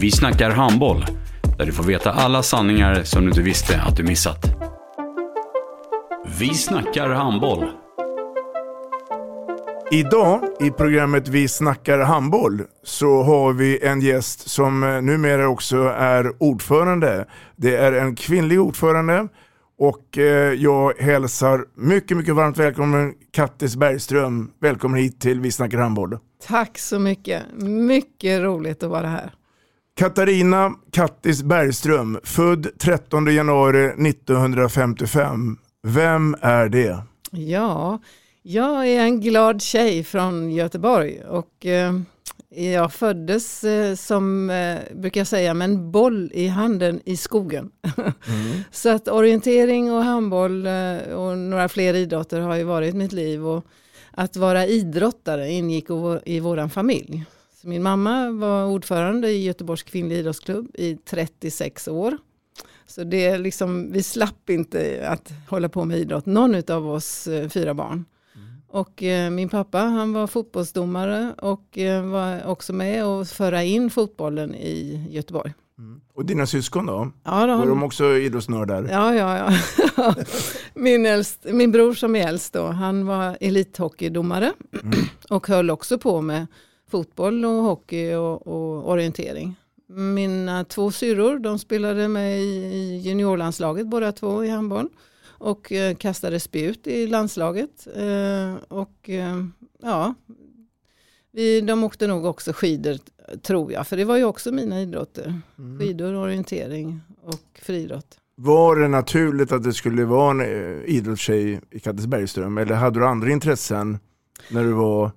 Vi snackar handboll, där du får veta alla sanningar som du inte visste att du missat. Vi snackar handboll. Idag i programmet Vi snackar handboll så har vi en gäst som eh, numera också är ordförande. Det är en kvinnlig ordförande och eh, jag hälsar mycket, mycket varmt välkommen Kattis Bergström. Välkommen hit till Vi snackar handboll. Tack så mycket. Mycket roligt att vara här. Katarina Kattis Bergström, född 13 januari 1955. Vem är det? Ja, jag är en glad tjej från Göteborg och eh, jag föddes eh, som, eh, brukar jag säga, med en boll i handen i skogen. Mm. Så att orientering och handboll och några fler idrotter har ju varit mitt liv och att vara idrottare ingick i vår familj. Så min mamma var ordförande i Göteborgs kvinnliga idrottsklubb i 36 år. Så det liksom, vi slapp inte att hålla på med idrott, någon av oss eh, fyra barn. Mm. Och eh, min pappa han var fotbollsdomare och eh, var också med och föra in fotbollen i Göteborg. Mm. Och dina syskon då? Ja, då var de också idrottsnördar? Ja, ja, ja. min, äldst, min bror som är äldst då, han var elithockeydomare mm. och höll också på med fotboll och hockey och, och orientering. Mina två syrror de spelade med i juniorlandslaget båda två i handboll och eh, kastade spjut i landslaget. Eh, och eh, ja, vi, de åkte nog också skidor tror jag, för det var ju också mina idrotter. Mm. Skidor, orientering och friidrott. Var det naturligt att det skulle vara en idrottstjej i Kattisbergström eller hade du andra intressen när du var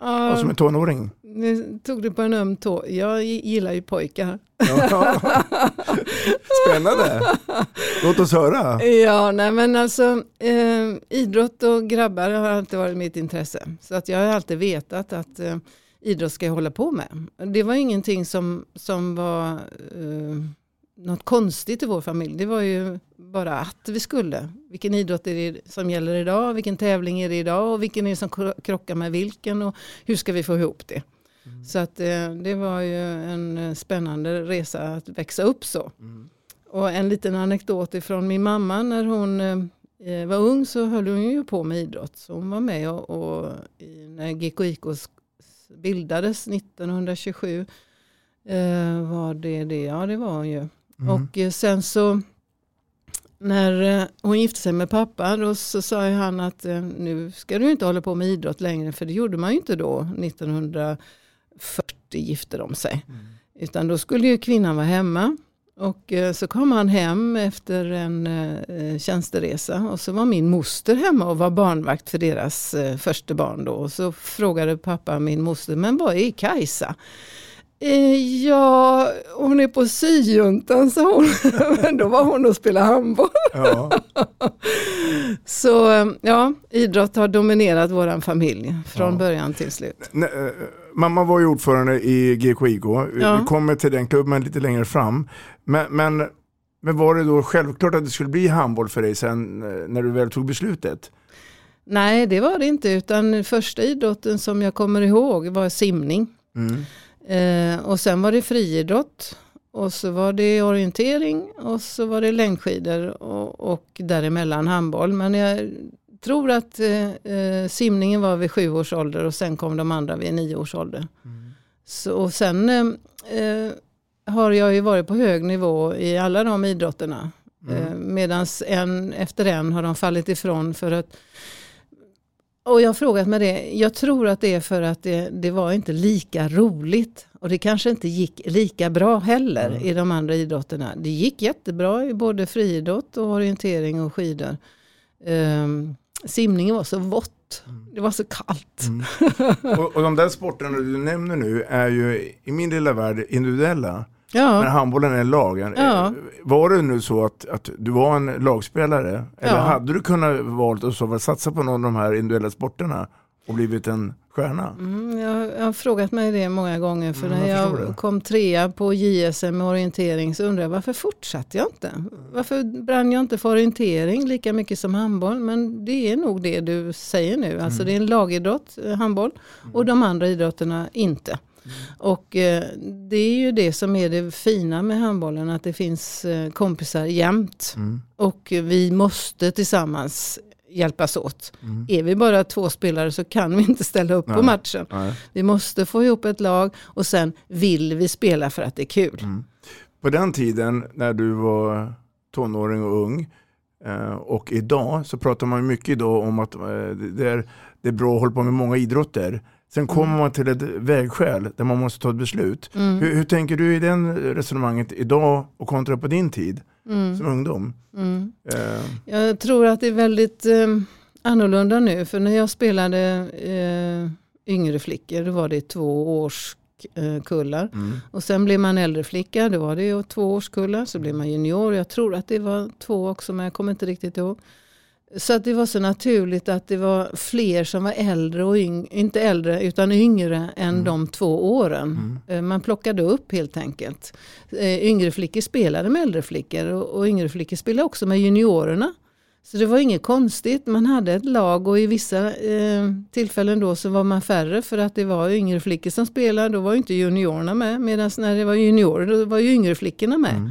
Ja, som en tonåring. Nu tog du på en öm tå. Jag gillar ju pojkar. Ja. Spännande. Låt oss höra. Ja, nej men alltså eh, idrott och grabbar har alltid varit mitt intresse. Så att jag har alltid vetat att eh, idrott ska jag hålla på med. Det var ingenting som, som var eh, något konstigt i vår familj. Det var ju bara att vi skulle. Vilken idrott är det som gäller idag? Vilken tävling är det idag? Och vilken är det som krockar med vilken? Och hur ska vi få ihop det? Mm. Så att eh, det var ju en eh, spännande resa att växa upp så. Mm. Och en liten anekdot ifrån min mamma när hon eh, var ung så höll hon ju på med idrott. Så hon var med och, och när GKIK bildades 1927 var det det, ja det var hon ju. Mm. Och eh, sen så när eh, hon gifte sig med pappa då så sa han att eh, nu ska du inte hålla på med idrott längre för det gjorde man ju inte då 1940 gifte de sig. Mm. Utan då skulle ju kvinnan vara hemma. Och så kom han hem efter en tjänsteresa och så var min moster hemma och var barnvakt för deras första barn då. Och så frågade pappa min moster, men vad är Kajsa? Eh, ja, hon är på syjuntan sa hon. Men då var hon och spelade handboll. Ja. Så ja, idrott har dominerat vår familj från ja. början till slut. Eh, mamma var ju ordförande i GKIK. Ja. Vi kommer till den klubben lite längre fram. Men, men, men var det då självklart att det skulle bli handboll för dig sen eh, när du väl tog beslutet? Nej, det var det inte. Utan första idrotten som jag kommer ihåg var simning. Mm. Eh, och sen var det friidrott. Och så var det orientering och så var det längdskidor och, och däremellan handboll. Men jag tror att eh, eh, simningen var vid sju års ålder och sen kom de andra vid nio års ålder. Mm. Så, och sen eh, eh har jag ju varit på hög nivå i alla de idrotterna. Mm. Eh, Medan en efter en har de fallit ifrån för att och jag har frågat mig det, jag tror att det är för att det, det var inte lika roligt. Och det kanske inte gick lika bra heller Mm. i de andra idrotterna. Det gick jättebra i både friidrott och orientering och skidor. Ehm, simningen var så vått, det var så kallt. Och, och de där sporterna du nämner nu är ju i min lilla värld individuella. Ja. Men handbollen är lagen. Ja. Var det nu så att, att du var en lagspelare? Eller Ja. hade du kunnat valt att satsa på någon av de här individuella sporterna och blivit en stjärna? Mm, jag, jag har frågat mig det många gånger. För Mm, när jag jag, kom trea på JSM med orientering så undrade jag varför fortsatte jag inte? Varför brann jag inte för orientering lika mycket som handboll? Men det är nog det du säger nu. Alltså Mm. det är en lagidrott, eh, handboll, och de andra idrotterna inte. Mm. Och eh, det är ju det som är det fina med handbollen, att det finns eh, kompisar jämt. Mm. Och vi måste tillsammans hjälpas åt. Mm. Är vi bara två spelare så kan vi inte ställa upp på Nej. matchen. Nej. Vi måste få ihop ett lag och sen vill vi spela för att det är kul. Mm. På den tiden när du var tonåring och ung eh, och idag så pratar man mycket idag om att eh, det är, det är bra att hålla på med många idrotter. Sen kommer man till ett vägskäl där man måste ta ett beslut. Mm. Hur, hur tänker du i den resonemanget idag och kontra på din tid Mm. som ungdom? Mm. Eh, Jag tror att det är väldigt eh, annorlunda nu. För när jag spelade eh, yngre flickor då var det två års eh, kullar. mm. Och sen blev man äldre flicka, då var det ju två årskullar. Så blev man junior, jag tror att det var två också men jag kommer inte riktigt ihåg. Så att det var så naturligt att det var fler som var äldre och yng, inte äldre utan yngre än de två åren. Eh, Man plockade upp helt enkelt. Eh, Yngre flickor spelade med äldre flickor och, yngre flickor spelade också med juniorerna. Så det var inget konstigt, man hade ett lag och i vissa eh, tillfällen då så var man färre för att det var yngre flickor som spelade, då var inte juniorerna med. Medan när det var juniorer då var ju yngre flickorna med.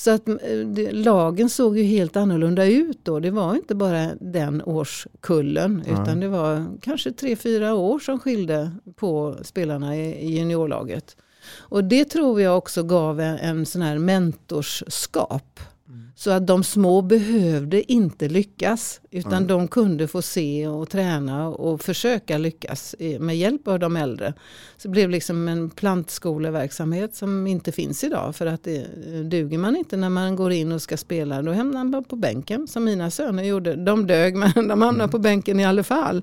Så att eh, det, lagen såg ju helt annorlunda ut då. Det var inte bara den årskullen utan det var kanske tre, fyra år som skilde på spelarna i, i juniorlaget. Och det tror jag också gav en, en sån här mentorskap. Så att de små behövde inte lyckas utan de kunde få se och träna och försöka lyckas i- med hjälp av de äldre. Så det blev liksom en plantskoleverksamhet som inte finns idag för att det duger man inte när man går in och ska spela då hamnar man på bänken som mina söner gjorde. De dög men de hamnade på bänken i alla fall.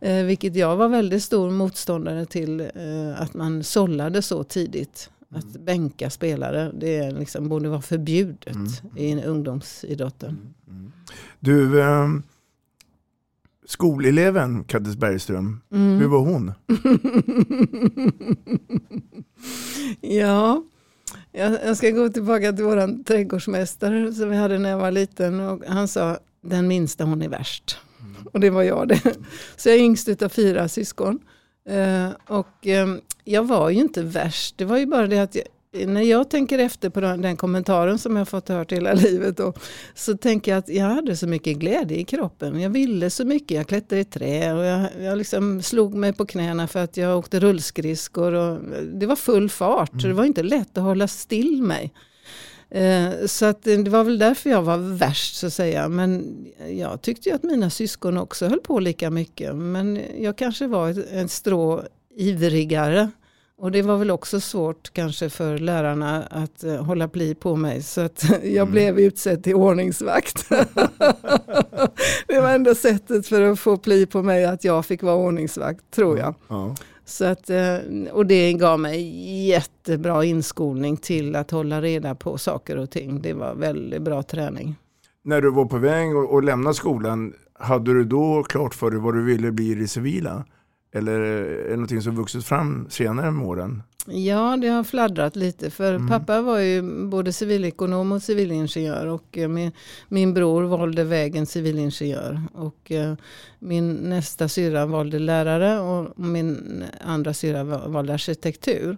Eh, vilket jag var väldigt stor motståndare till eh, att man sållade så tidigt. Att bänka spelare, det liksom, borde vara förbjudet i ungdomsidrotten. Du, eh, skoleleven Kattis Bergström, Mm. hur var hon? Ja, jag, jag ska gå tillbaka till våran trädgårdsmästare som vi hade när jag var liten. Och han sa, den minsta hon är värst. Och det var jag det. Så jag är yngst utav fyra syskon. Eh, och eh, jag var ju inte värst. Det var ju bara det att jag, när jag tänker efter på den, den kommentaren som jag fått hört hela livet då, så tänker jag att jag hade så mycket glädje i kroppen. Jag ville så mycket. Jag klättrade i trä och jag, jag liksom slog mig på knäna för att jag åkte rullskridskor. Och det var full fart så det var inte lätt att hålla still mig. Eh, Så att det var väl därför jag var värst så att säga. Men jag tyckte ju att mina syskon också höll på lika mycket. Men jag kanske var ett, ett strå ivrigare. Och det var väl också svårt kanske för lärarna att eh, hålla pli på mig. Så att jag blev utsedd till ordningsvakt. det var enda sättet för att få pli på mig att jag fick vara ordningsvakt tror jag. Ja. Så att, eh, och det gav mig jättebra inskolning till att hålla reda på saker och ting. Det var väldigt bra träning. När du var på väg att lämna skolan, hade du då klart för dig vad du ville bli i det civila? Eller är det någonting som vuxit fram senare med åren? Ja, det har fladdrat lite för pappa var ju både civilekonom och civilingenjör och eh, min, min bror valde vägen civilingenjör och eh, min nästa syra valde lärare och min andra syra va- valde arkitektur.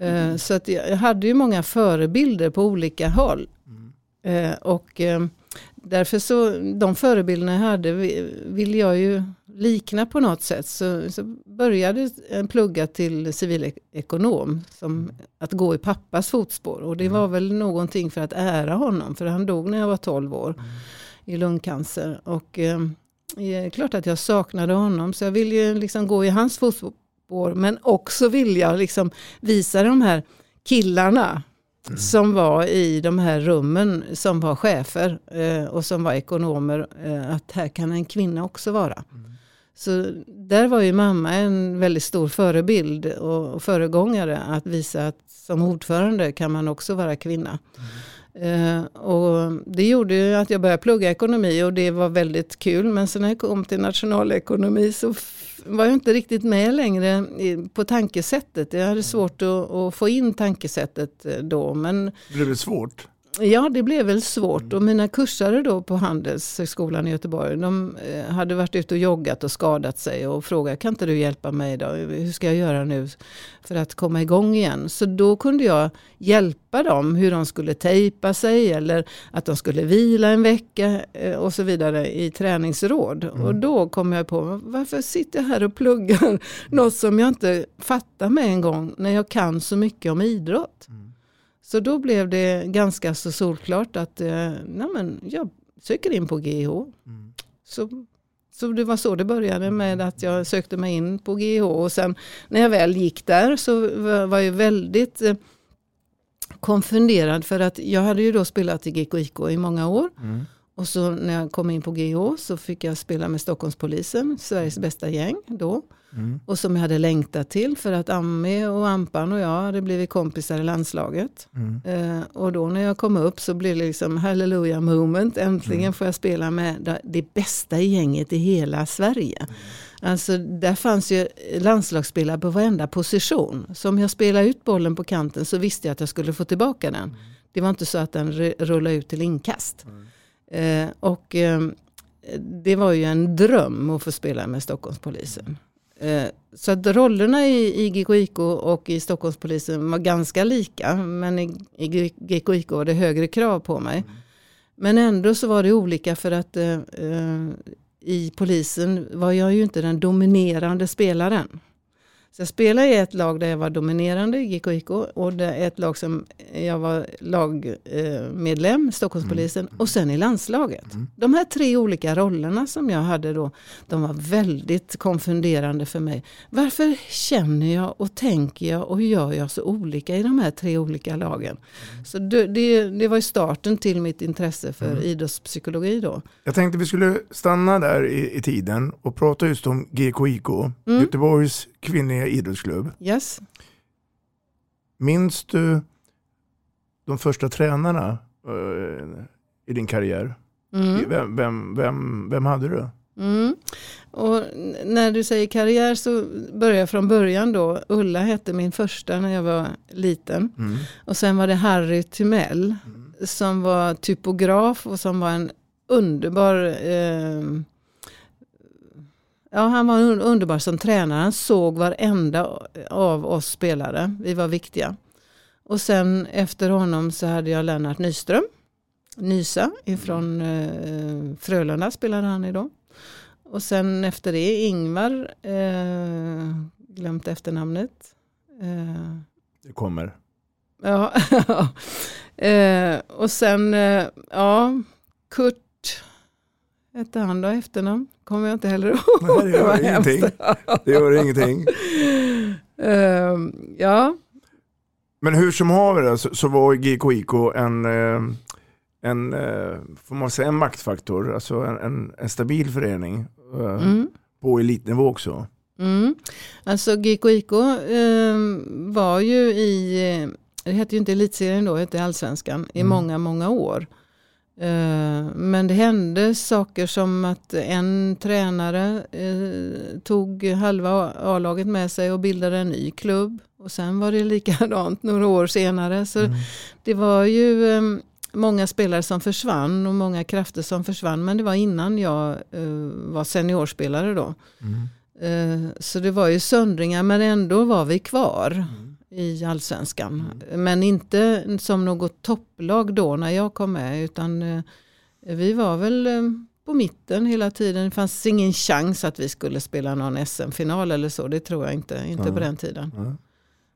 Eh, Så att jag, hade ju många förebilder på olika håll. Eh, och därför så, de förebilderna jag hade vi- vill jag ju likna på något sätt så, så började jag plugga till civilekonom. Som att gå i pappas fotspår. Och det var väl någonting för att ära honom. För han dog när jag var 12 år i lungcancer. Och eh, det är klart att jag saknade honom. Så jag ville ju liksom gå i hans fotspår. Men också vilja liksom visa de här killarna som var i de här rummen som var chefer eh, och som var ekonomer. Eh, att här kan en kvinna också vara. Så där var ju mamma en väldigt stor förebild och, föregångare att visa att som ordförande kan man också vara kvinna. Eh, och det gjorde ju att jag började plugga ekonomi och det var väldigt kul. Men sen när jag kom till nationalekonomi så var jag inte riktigt med längre i, på tankesättet. Jag hade svårt att, att få in tankesättet eh, då. Men Blev det svårt? Ja, det blev väl svårt. Och mina kursare då på Handelshögskolan i Göteborg, de eh, hade varit ute och joggat och skadat sig och frågat, kan inte du hjälpa mig då? Hur ska jag göra nu för att komma igång igen? Så då kunde jag hjälpa dem hur de skulle tejpa sig eller att de skulle vila en vecka eh, och så vidare i träningsråd. Och då kom jag på, varför sitter jag här och pluggar något som jag inte fattar med en gång när jag kan så mycket om idrott? Så då blev det ganska så solklart att eh, nej men, jag söker in på GH. Så, så det var så det började med att jag sökte mig in på GH. Och sen när jag väl gick där så var jag väldigt eh, konfunderad för att jag hade ju då spelat i GKIK i många år. Och så när jag kom in på GH så fick jag spela med Stockholmspolisen, Sveriges bästa gäng då. Och som jag hade längtat till för att Amme och Ampan och jag hade blivit kompisar i landslaget. Eh, och då när jag kom upp så blev det liksom hallelujah moment. Äntligen får jag spela med det- bästa gänget i hela Sverige. Alltså där fanns ju landslagsspelare på varenda position. Så om jag spelade ut bollen på kanten så visste jag att jag skulle få tillbaka den. Det var inte så att den ru- rullade ut till inkast. Eh, och eh, det var ju en dröm att få spela med Stockholmspolisen. Eh, så att rollerna i, i GKIK och i Stockholmspolisen var ganska lika. Men i, i GKIK var det högre krav på mig. Men ändå så var det olika för att eh, eh, i polisen var jag ju inte den dominerande spelaren. Så jag spelade i ett lag där jag var dominerande i GKIK och det är ett lag som jag var lagmedlem, Stockholmspolisen och sen i landslaget. De här tre olika rollerna som jag hade då, de var väldigt konfunderande för mig. Varför känner jag och tänker jag och gör jag så olika i de här tre olika lagen? Så det, det, det var ju starten till mitt intresse för idrottspsykologi då. Jag tänkte vi skulle stanna där i, i tiden och prata just om GKIK, Göteborgs kvinnliga idrottsklubb. Yes. Minns du de första tränarna eh, i din karriär? Mm. Vem, vem, vem, vem hade du? Mm. Och när du säger karriär så börjar jag från början då. Ulla hette min första när jag var liten. Mm. Och sen var det Harry Timell som var typograf och som var en underbar eh, Ja, han var un- underbar som tränare. Han såg varenda av oss spelare. Vi var viktiga. Och sen efter honom så hade jag Lennart Nyström. Nysa ifrån eh, Frölunda spelade han i då. Och sen efter det Ingvar, eh, glömt efternamnet. Eh, Det kommer. Ja, eh, och sen, eh, ja, Kurt hette han då efternamn. Kommer jag inte heller ihåg. Nej, det gör ingenting. Det gör ingenting. Eh, ja, Men hur som haver så, så var GKIK en, eh, en, eh, får man säga, en maktfaktor, alltså en, en, en stabil förening eh, mm, på elitnivå också. mm. Alltså GKIK eh, var ju i, eh, det hette ju inte elitserien då, det hette allsvenskan, i Mm. många, många år. Eh, Men det hände saker som att en tränare eh, tog halva A-laget med sig och bildade en ny klubb. Och sen var det likadant några år senare. Så det var ju eh, många spelare som försvann och många krafter som försvann. Men det var innan jag var seniorspelare då. Eh, Så det var ju söndringar men ändå var vi kvar i allsvenskan. Men inte som något topplag då när jag kom med utan eh, vi var väl eh, på mitten hela tiden. Det fanns ingen chans att vi skulle spela någon SM-final eller så. Det tror jag inte, inte Ja. på den tiden. Ja.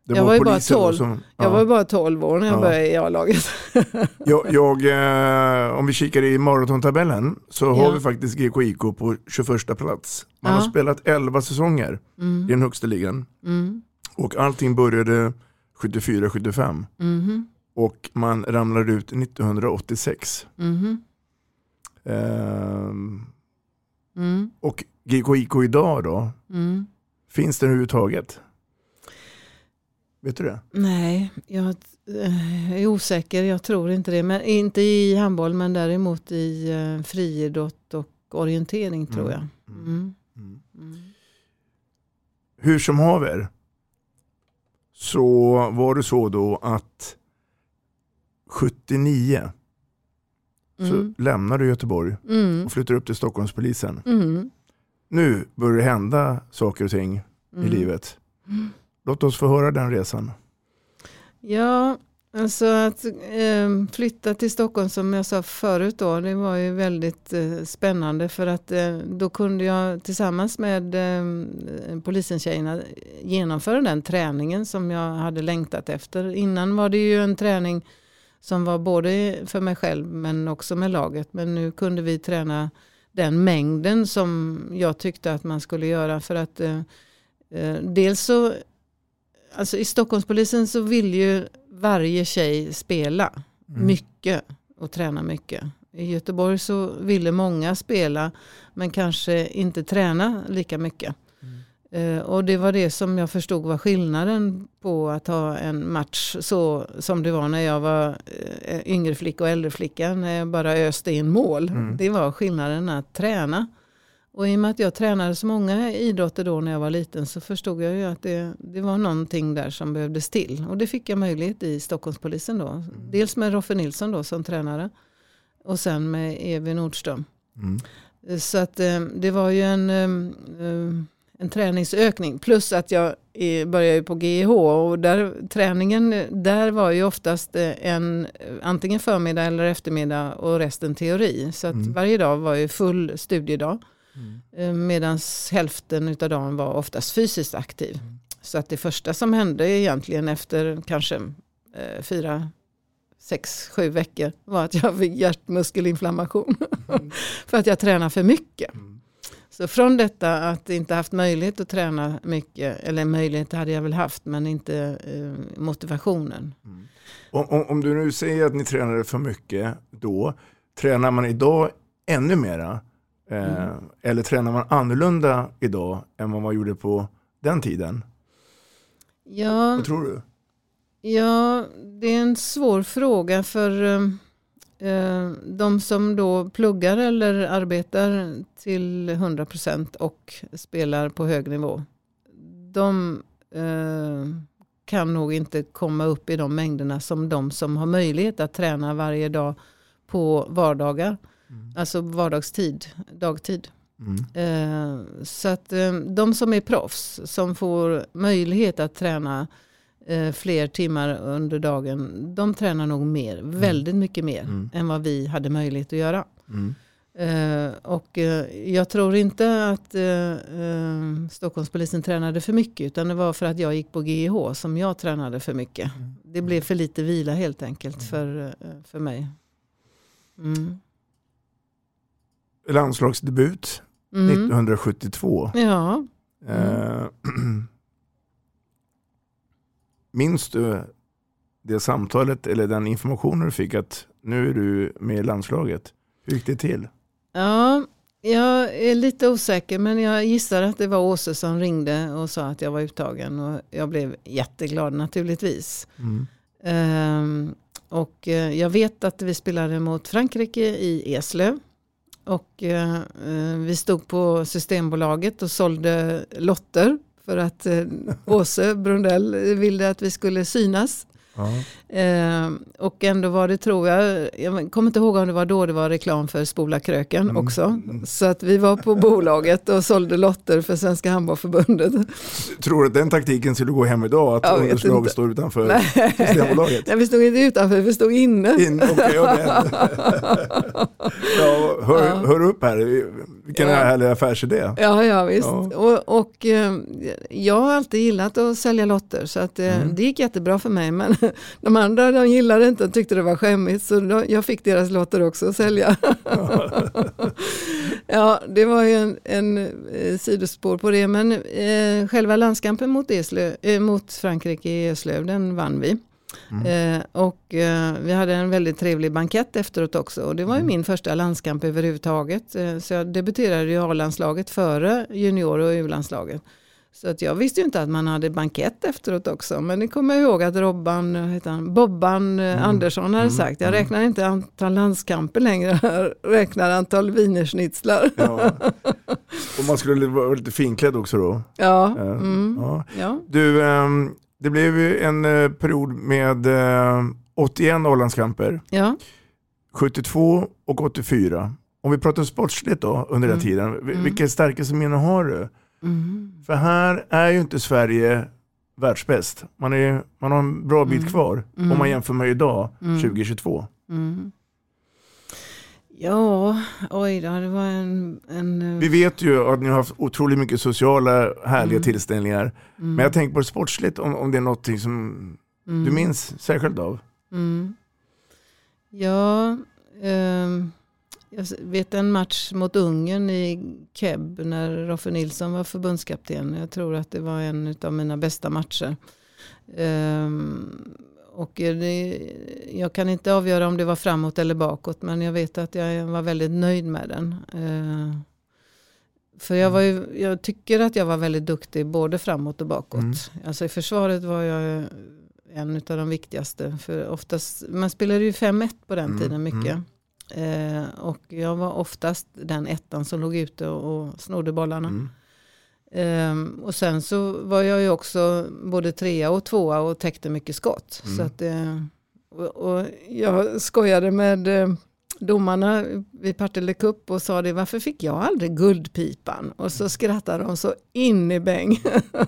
Det Jag var ju bara polisen då 12. Som, Jag var bara 12 år när jag Ja. började i A-laget. jag, jag, eh, om vi kikar i maratontabellen så har Ja. vi faktiskt GKIK på 21 plats. Man Ja. har spelat 11 säsonger Mm. i den högsta ligan. Mm. Och allting började 74-75. Mhm. Och man ramlade ut 1986. Mhm. Ehm, Mm. och GKIK idag då? Mm. Finns det överhuvudtaget? Vet du det? Nej, jag eh, är osäker. Jag tror inte det. Men, inte i handboll men däremot i eh, friidrott och orientering tror Mm. jag. Mm. Mm. Mm. Hur som haver så var det så då att 79 så Mm. lämnade du Göteborg Mm. och flyttade upp till Stockholmspolisen. Mm. Nu börjar det hända saker och ting i Mm. livet. Låt oss få höra den resan. Ja, alltså att eh, flytta till Stockholm som jag sa förut då, det var ju väldigt eh, spännande för att eh, då kunde jag tillsammans med eh, polisen-tjejerna genomföra den träningen som jag hade längtat efter. Innan var det ju en träning som var både för mig själv men också med laget. Men nu kunde vi träna den mängden som jag tyckte att man skulle göra för att eh, eh, dels så Alltså i Stockholmspolisen så vill ju varje tjej spela Mm. mycket och träna mycket. I Göteborg så ville många spela men kanske inte träna lika mycket. Eh, och det var det som jag förstod var skillnaden på att ha en match så som det var när jag var eh, yngre flicka och äldre flicka när jag bara öste in mål. Mm. Det var skillnaden att träna. Och i och med att jag tränade så många idrotter då när jag var liten så förstod jag ju att det, det var någonting där som behövdes till. Och det fick jag möjlighet i Stockholmspolisen då. Dels med Roffe Nilsson då som tränare och sen med Evi Nordström. Mm. Så att eh, det var ju en, eh, eh, en träningsökning. Plus att jag började ju på GIH och där, träningen där var ju oftast en antingen förmiddag eller eftermiddag och resten teori. Så att Mm. varje dag var ju full studiedag. Mm. Medan hälften av dagen var oftast fysiskt aktiv. Så att det första som hände egentligen efter kanske eh, fyra, sex, sju veckor var att jag fick hjärtmuskelinflammation. för att jag tränar för mycket. Mm. Så från detta att inte haft möjlighet att träna mycket, eller möjlighet hade jag väl haft men inte eh, motivationen. Om, om, om du nu säger att ni tränade för mycket då, tränar man idag ännu mera? Eh, Mm. Eller tränar man annorlunda idag än vad man gjorde på den tiden? Ja, Vad tror du? Ja, det är en svår fråga för eh, eh, de som då pluggar eller arbetar till 100% och spelar på hög nivå. De eh, kan nog inte komma upp i de mängderna som de som har möjlighet att träna varje dag på vardagar. Alltså vardagstid, dagtid. Mm. Eh, så att eh, de som är proffs, som får möjlighet att träna eh, fler timmar under dagen, de tränar nog mer, väldigt mycket mer Mm. än vad vi hade möjlighet att göra. Mm. Eh, och eh, jag tror inte att eh, Stockholmspolisen tränade för mycket utan det var för att jag gick på GIH som jag tränade för mycket. Det blev för lite vila helt enkelt för, för mig. Mm. Landslagsdebut Mm. 1972. Ja, Eh, minns du det samtalet eller den informationen du fick att nu är du med i landslaget? Hur gick det till? Ja, jag är lite osäker men jag gissar att det var Åse som ringde och sa att jag var uttagen och jag blev jätteglad naturligtvis. Mm. Ehm, och eh, jag vet att vi spelade mot Frankrike i Eslöv. Och eh, eh, vi stod på Systembolaget och sålde lotter för att eh, Åse Brundell ville att vi skulle synas. Eh, och ändå var det, tror jag, jag kommer inte ihåg om det var då det var reklam för Spola kröken Mm. också. Så att vi var på bolaget och sålde lotter för Svenska Handbollförbundet. Tror du att den taktiken skulle gå hem idag? Att ungdomslaget inte. står utanför Systembolaget? Nej, vi stod inte utanför, vi stod inne. In, okay, det. ja, hör, Ja. hör upp här, vilken Ja. härlig affärsidé. Ja, ja visst. Ja. Och, och eh, jag har alltid gillat att sälja lotter så att, eh, Mm. det gick jättebra för mig. Men de andra de gillade inte och tyckte det var skämmigt så då, jag fick deras lotter också att sälja. ja, det var ju en, en eh, sidospår på det. Men eh, själva landskampen mot, Eslöv, eh, mot Frankrike i Eslöv, den vann vi. Mm. Eh, och eh, vi hade en väldigt trevlig bankett efteråt också. Och det var ju min första landskamp överhuvudtaget. Eh, så jag debuterade i A-landslaget före junior och U-landslaget. Så att jag visste ju inte att man hade bankett efteråt också. Men det kommer jag ihåg att Robban, eh, heter han, Bobban eh, Andersson hade sagt. Jag räknar inte antal landskamper längre, jag räknar antal wienerschnitzlar. Ja. Och man skulle vara lite finklädd också då. Ja, Eh, mm. ja. ja. Du, ehm, det blev ju en eh, period med eh, 81 Norrlandskamper, ja. 72 och 84. Om vi pratar sportsligt då under den Mm. tiden, vil- Mm. vilka starkaste minnen har du? Mm. För här är ju inte Sverige världsbäst. Man, är, man har en bra bit Mm. kvar Mm. om man jämför med idag, Mm. 2022. Ja, oj då, det var en... en eh, Vi vet ju att ni har haft otroligt mycket sociala härliga Mm. tillställningar. mm, Men jag tänker på det sportsligt, om, om det är något som mm, du minns särskilt av. Mm. Ja, ehm, jag vet en match mot Ungern i Keb när Roffe Nilsson var förbundskapten. Jag tror att det var en av mina bästa matcher. Ehm, och det, jag kan inte avgöra om det var framåt eller bakåt men jag vet att jag var väldigt nöjd med den. Ehm, för jag, var ju, jag tycker att jag var väldigt duktig både framåt och bakåt. Mm. Alltså i försvaret var jag en av de viktigaste. För oftast, man spelade ju 5-1 på den Mm, tiden mycket. Eh, och jag var oftast den ettan som låg ute och, och snodde bollarna. Mm. Ehm, och sen så var jag ju också både trea och tvåa och täckte mycket skott. Mm. Så att, eh, och, och jag skojade med eh, domarna vid Partille Cup och sa det, varför fick jag aldrig guldpipan? Och så skrattade de så in i bäng.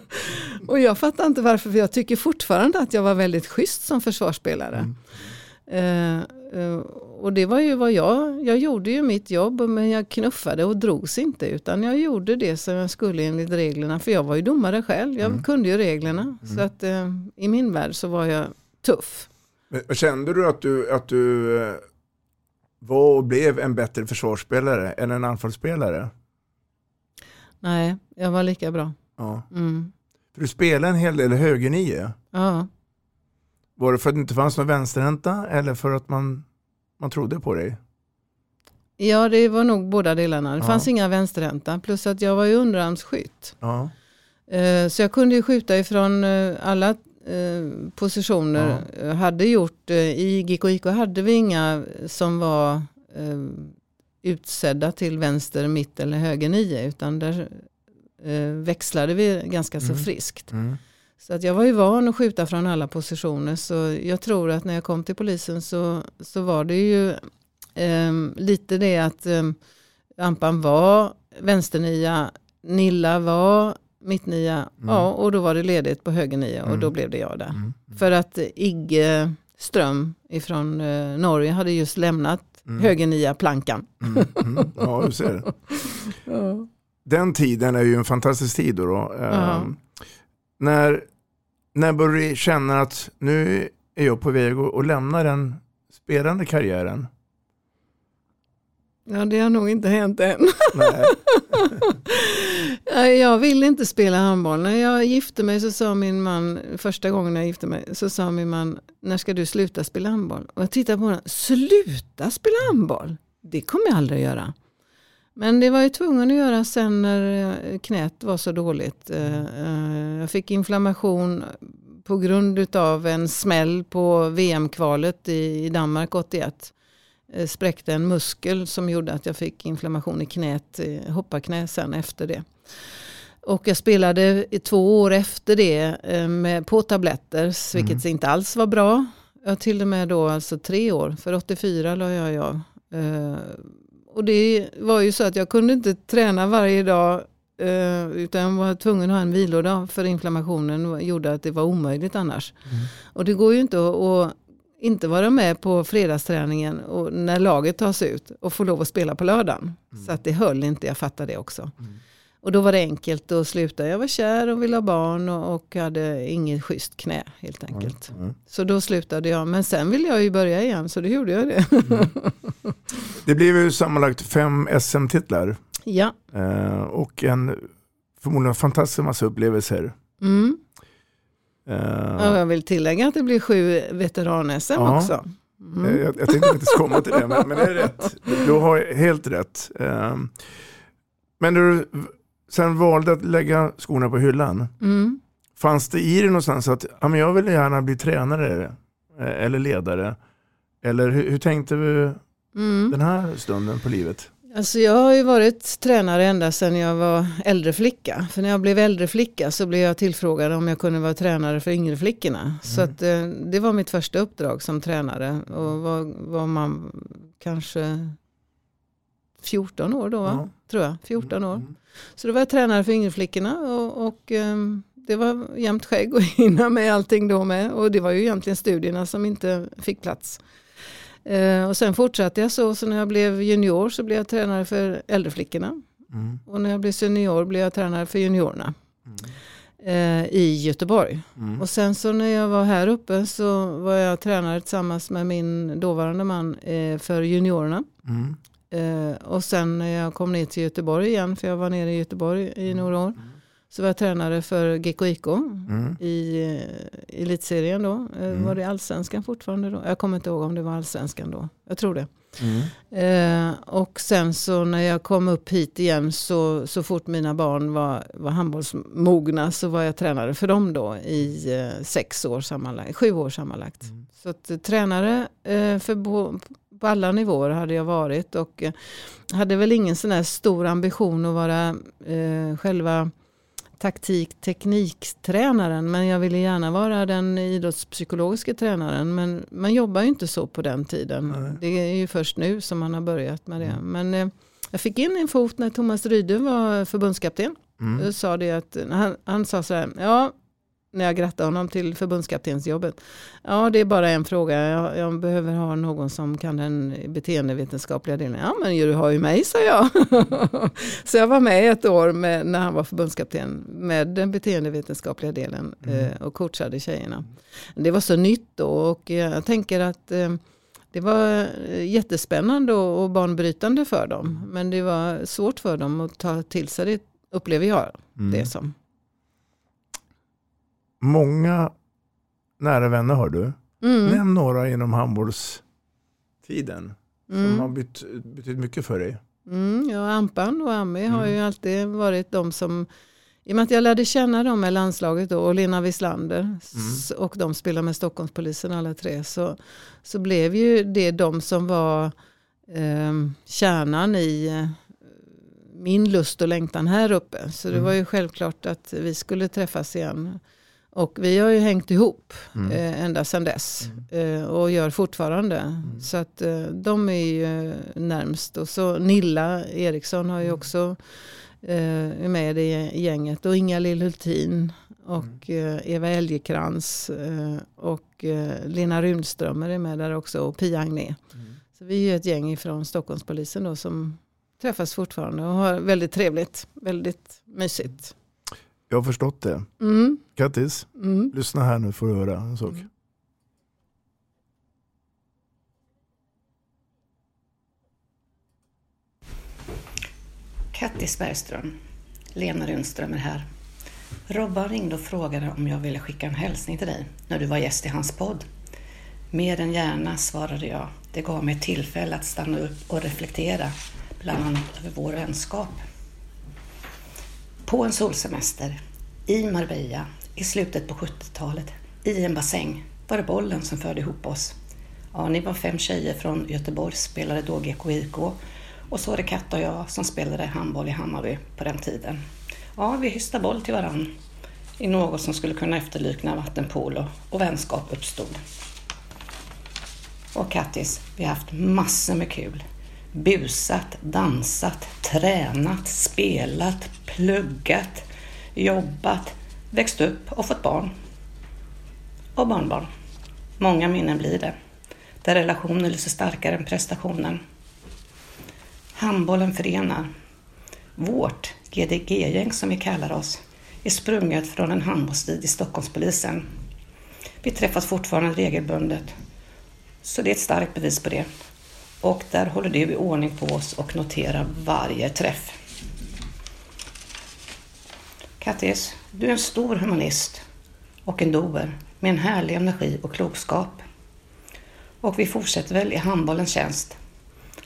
och jag fattar inte varför, för jag tycker fortfarande att jag var väldigt schysst som försvarsspelare. Mm. Eh, och det var ju vad jag, jag gjorde ju mitt jobb men jag knuffade och drogs inte utan jag gjorde det som jag skulle enligt reglerna för jag var ju domare själv, jag Mm. kunde ju reglerna. Så att eh, i min värld så var jag tuff. Kände du att du, att du eh, var och blev en bättre försvarsspelare än en anfallsspelare? Nej, jag var lika bra. Ja. Mm. För du spelade en hel del högernio. Ja. Var det för att det inte fanns någon vänsterhänta eller för att man, man trodde på dig? ja, det var nog båda delarna. Det Ja. fanns inga vänsterhänta plus att jag var ju underarmsskytt. Ja. Eh, Så jag kunde ju skjuta ifrån eh, alla eh, positioner. Jag Hade gjort, I GK IK hade vi inga som var utsedda till vänster, mitt eller höger nio. Utan där växlade vi ganska så Mm. friskt. Mm. Så att jag var ju van att skjuta från alla positioner. Så jag tror att när jag kom till polisen så, så var det ju ehm, lite det att um, Ampan var vänsternia, Nilla var mittnia Mm. ja, och då var det ledigt på högernia och Mm. då blev det jag där. Mm. För att Igge Ström ifrån eh, Norge hade just lämnat Mm. högernia plankan. Mm. Mm. Ja, du ser. Ja. Den tiden är ju en fantastisk tid då. då. Ehm, när, när du känna att nu är jag på väg att lämna den spelande karriären? ja, det har nog inte hänt än. Jag vill inte spela handboll. När jag gifte mig så sa min man, första gången jag gifte mig, så sa min man, när ska du sluta spela handboll? Och jag tittade på honom, sluta spela handboll? Det kommer jag aldrig att göra. Men det var ju tvungen att göra sen när eh, knät var så dåligt. Eh, eh, Jag fick inflammation på grund av en smäll på VM-kvalet i Danmark 81. Eh, Spräckte en muskel som gjorde att jag fick inflammation i knät, hopparknä sen efter det. Och jag spelade i två år efter det med, på tabletter, vilket inte alls var bra. Jag till och med då alltså tre år, för 84 la jag av. Och det var ju så att jag kunde inte träna varje dag eh, utan jag var tvungen att ha en vilodag för inflammationen gjorde att det var omöjligt annars. Och det går ju inte att, att inte vara med på fredagsträningen och när laget tas ut och få lov att spela på lördagen. Så att det höll inte, jag fattar det också. Och då var det enkelt att sluta. Jag var kär och ville ha barn och, och hade inget schysst knä helt enkelt. Så då slutade jag. Men sen ville jag ju börja igen så då gjorde jag det. Det blev ju sammanlagt fem SM-titlar ja. eh, och en förmodligen fantastisk massa upplevelser. Mm. Eh, Och jag vill tillägga att det blir sju veteran-SM Ja. också. Mm. Eh, Jag, jag tänkte inte komma till det, men, men det är rätt. Du har helt rätt. Ehm, Men du sen valde att lägga skorna på hyllan, Mm. fanns det i dig någonstans att ja, men jag vill gärna bli tränare eh, eller ledare? Eller hur, hur tänkte du Mm. den här stunden på livet? Alltså jag har ju varit tränare ända sedan jag var äldre flicka. För när jag blev äldre flicka så blev jag tillfrågad om jag kunde vara tränare för yngre flickorna. Så att, eh, det var mitt första uppdrag som tränare. Och var, var man kanske 14 år då, va? Ja. tror jag. 14 år. Mm. Så då var jag tränare för yngre och, och ehm, det var jämnt skägg och hinna med allting då med. Och det var ju egentligen studierna som inte fick plats. Eh, och sen fortsatte jag så, så när jag blev junior så blev jag tränare för äldreflickorna. Mm. Och när jag blev senior blev jag tränare för juniorerna. Eh, I Göteborg. Mm. Och sen så när jag var här uppe så var jag tränare tillsammans med min dåvarande man eh, för juniorerna. Mm. Eh, och sen när jag kom ner till Göteborg igen, för jag var nere i Göteborg i några år, så var jag tränare för GKIK Mm. i eh, elitserien då. Eh, Var det allsvenskan fortfarande då? Jag kommer inte ihåg om det var allsvenskan då. Jag tror det. Mm. Eh, och sen så när jag kom upp hit igen så, så fort mina barn var, var handbollsmogna så var jag tränare för dem då i sex år sammanlagt, sju år sammanlagt. Så att, tränare för bo, på alla nivåer hade jag varit och eh, hade väl ingen sån här stor ambition att vara eh, själva taktik tekniktränaren men jag ville gärna vara den idrottspsykologiska tränaren men man jobbar ju inte så på den tiden. Nej. Det är ju först nu som man har börjat med det. Men eh, jag fick in en fot när Thomas Ryde var förbundskapten. Mm. Sa det att, han, han sa så här, ja när jag grattade honom till förbundskaptensjobbet. Ja, det är bara en fråga. Jag, jag behöver ha någon som kan den beteendevetenskapliga delen. Ja, men du har ju mig, sa jag. så jag var med ett år med, när han var förbundskapten med den beteendevetenskapliga delen eh, och coachade tjejerna. Det var så nytt då och jag tänker att eh, det var eh, jättespännande och och banbrytande för dem. Men det var svårt för dem att ta till sig det, upplever jag det som. Många nära vänner har du. Mm. Nämn några inom handbollstiden som Mm. har betytt, betytt mycket för dig. Mm, ja, Ampan och Ami har Mm. ju alltid varit de som, i och med att jag lärde känna dem med landslaget då, och Lena Wislander s- och de spelar med Stockholmspolisen alla tre, så, så blev ju det de som var eh, kärnan i eh, min lust och längtan här uppe. Så det Mm. var ju självklart att vi skulle träffas igen. Och vi har ju hängt ihop Mm. eh, ända sedan dess eh, och gör fortfarande. Så att eh, de är ju närmst. Och så Nilla Eriksson har ju också eh, är med i gänget och Inga Lill-Hultin och eh, Eva Elgekrans och Lena Rundströmer är med där också och Pia Agné. Så vi är ju ett gäng från Stockholmspolisen då som träffas fortfarande och har väldigt trevligt, väldigt mysigt. Jag har förstått det. Mm, Kattis, mm. lyssna här nu får du höra en sak. Kattis Bergström. Lena Rundström är här. Robban ringde och frågade om jag ville skicka en hälsning till dig när du var gäst i hans podd. Mer än gärna, svarade jag. Det gav mig tillfälle att stanna upp och reflektera, bland annat över vår vänskap. På en solsemester i Marbella i slutet på 70-talet i en bassäng var det bollen som förde ihop oss. Ja, ni var fem tjejer från Göteborg, spelade då GKIK och så var det Katta och jag som spelade handboll i Hammarby på den tiden. Ja, vi hystade boll till varann i något som skulle kunna efterlikna vattenpolo och vänskap uppstod. Och Kattis, vi har haft massor med kul. Busat, dansat, tränat, spelat, pluggat, jobbat, växt upp och fått barn. Och barnbarn. Många minnen blir det. Där relationen lyser starkare än prestationen. Handbollen förenar. Vårt GDG-gäng som vi kallar oss är sprunget från en handbollstid i Stockholmspolisen. Vi träffas fortfarande regelbundet. Så det är ett starkt bevis på det. Och där håller du i ordning på oss och noterar varje träff. Kattis, du är en stor humanist och en doer med en härlig energi och klokskap. Och vi fortsätter väl i handbollens tjänst.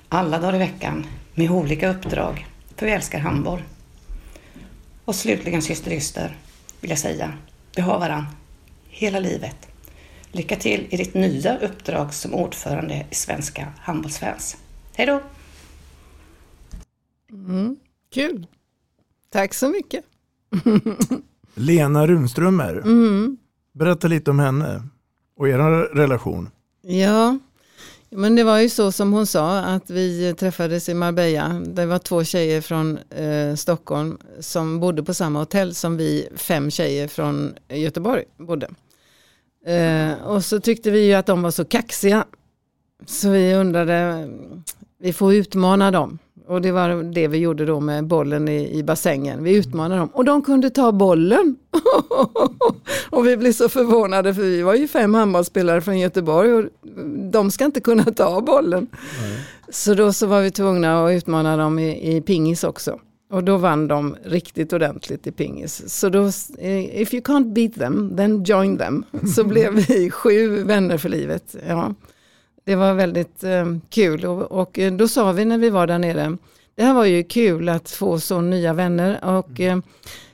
Alla dagar i veckan med olika uppdrag. För vi älskar handboll. Och slutligen syster Yster vill jag säga, vi har varann hela livet. Lycka till i ditt nya uppdrag som ordförande i Svenska handbollsfans. Hej då! Mm, kul! Tack så mycket! Lena Runströmer, Mm. berätta lite om henne och er relation. Ja, men det var ju så som hon sa att vi träffades i Marbella. Det var två tjejer från eh, Stockholm som bodde på samma hotell som vi fem tjejer från Göteborg bodde. Eh, och så tyckte vi ju att de var så kaxiga. Så vi undrade, vi får utmana dem. Och det var det vi gjorde då med bollen i, i bassängen. Vi utmanade dem och de kunde ta bollen. och vi blev så förvånade för vi var ju fem handbollsspelare från Göteborg och de ska inte kunna ta bollen. Så då så var vi tvungna att utmana dem i, i pingis också. Och då vann de riktigt ordentligt i pingis. Så då, eh, if you can't beat them, then join them. Så blev vi sju vänner för livet. Ja. Det var väldigt eh, kul och, och eh, då sa vi när vi var där nere, det här var ju kul att få så nya vänner och eh,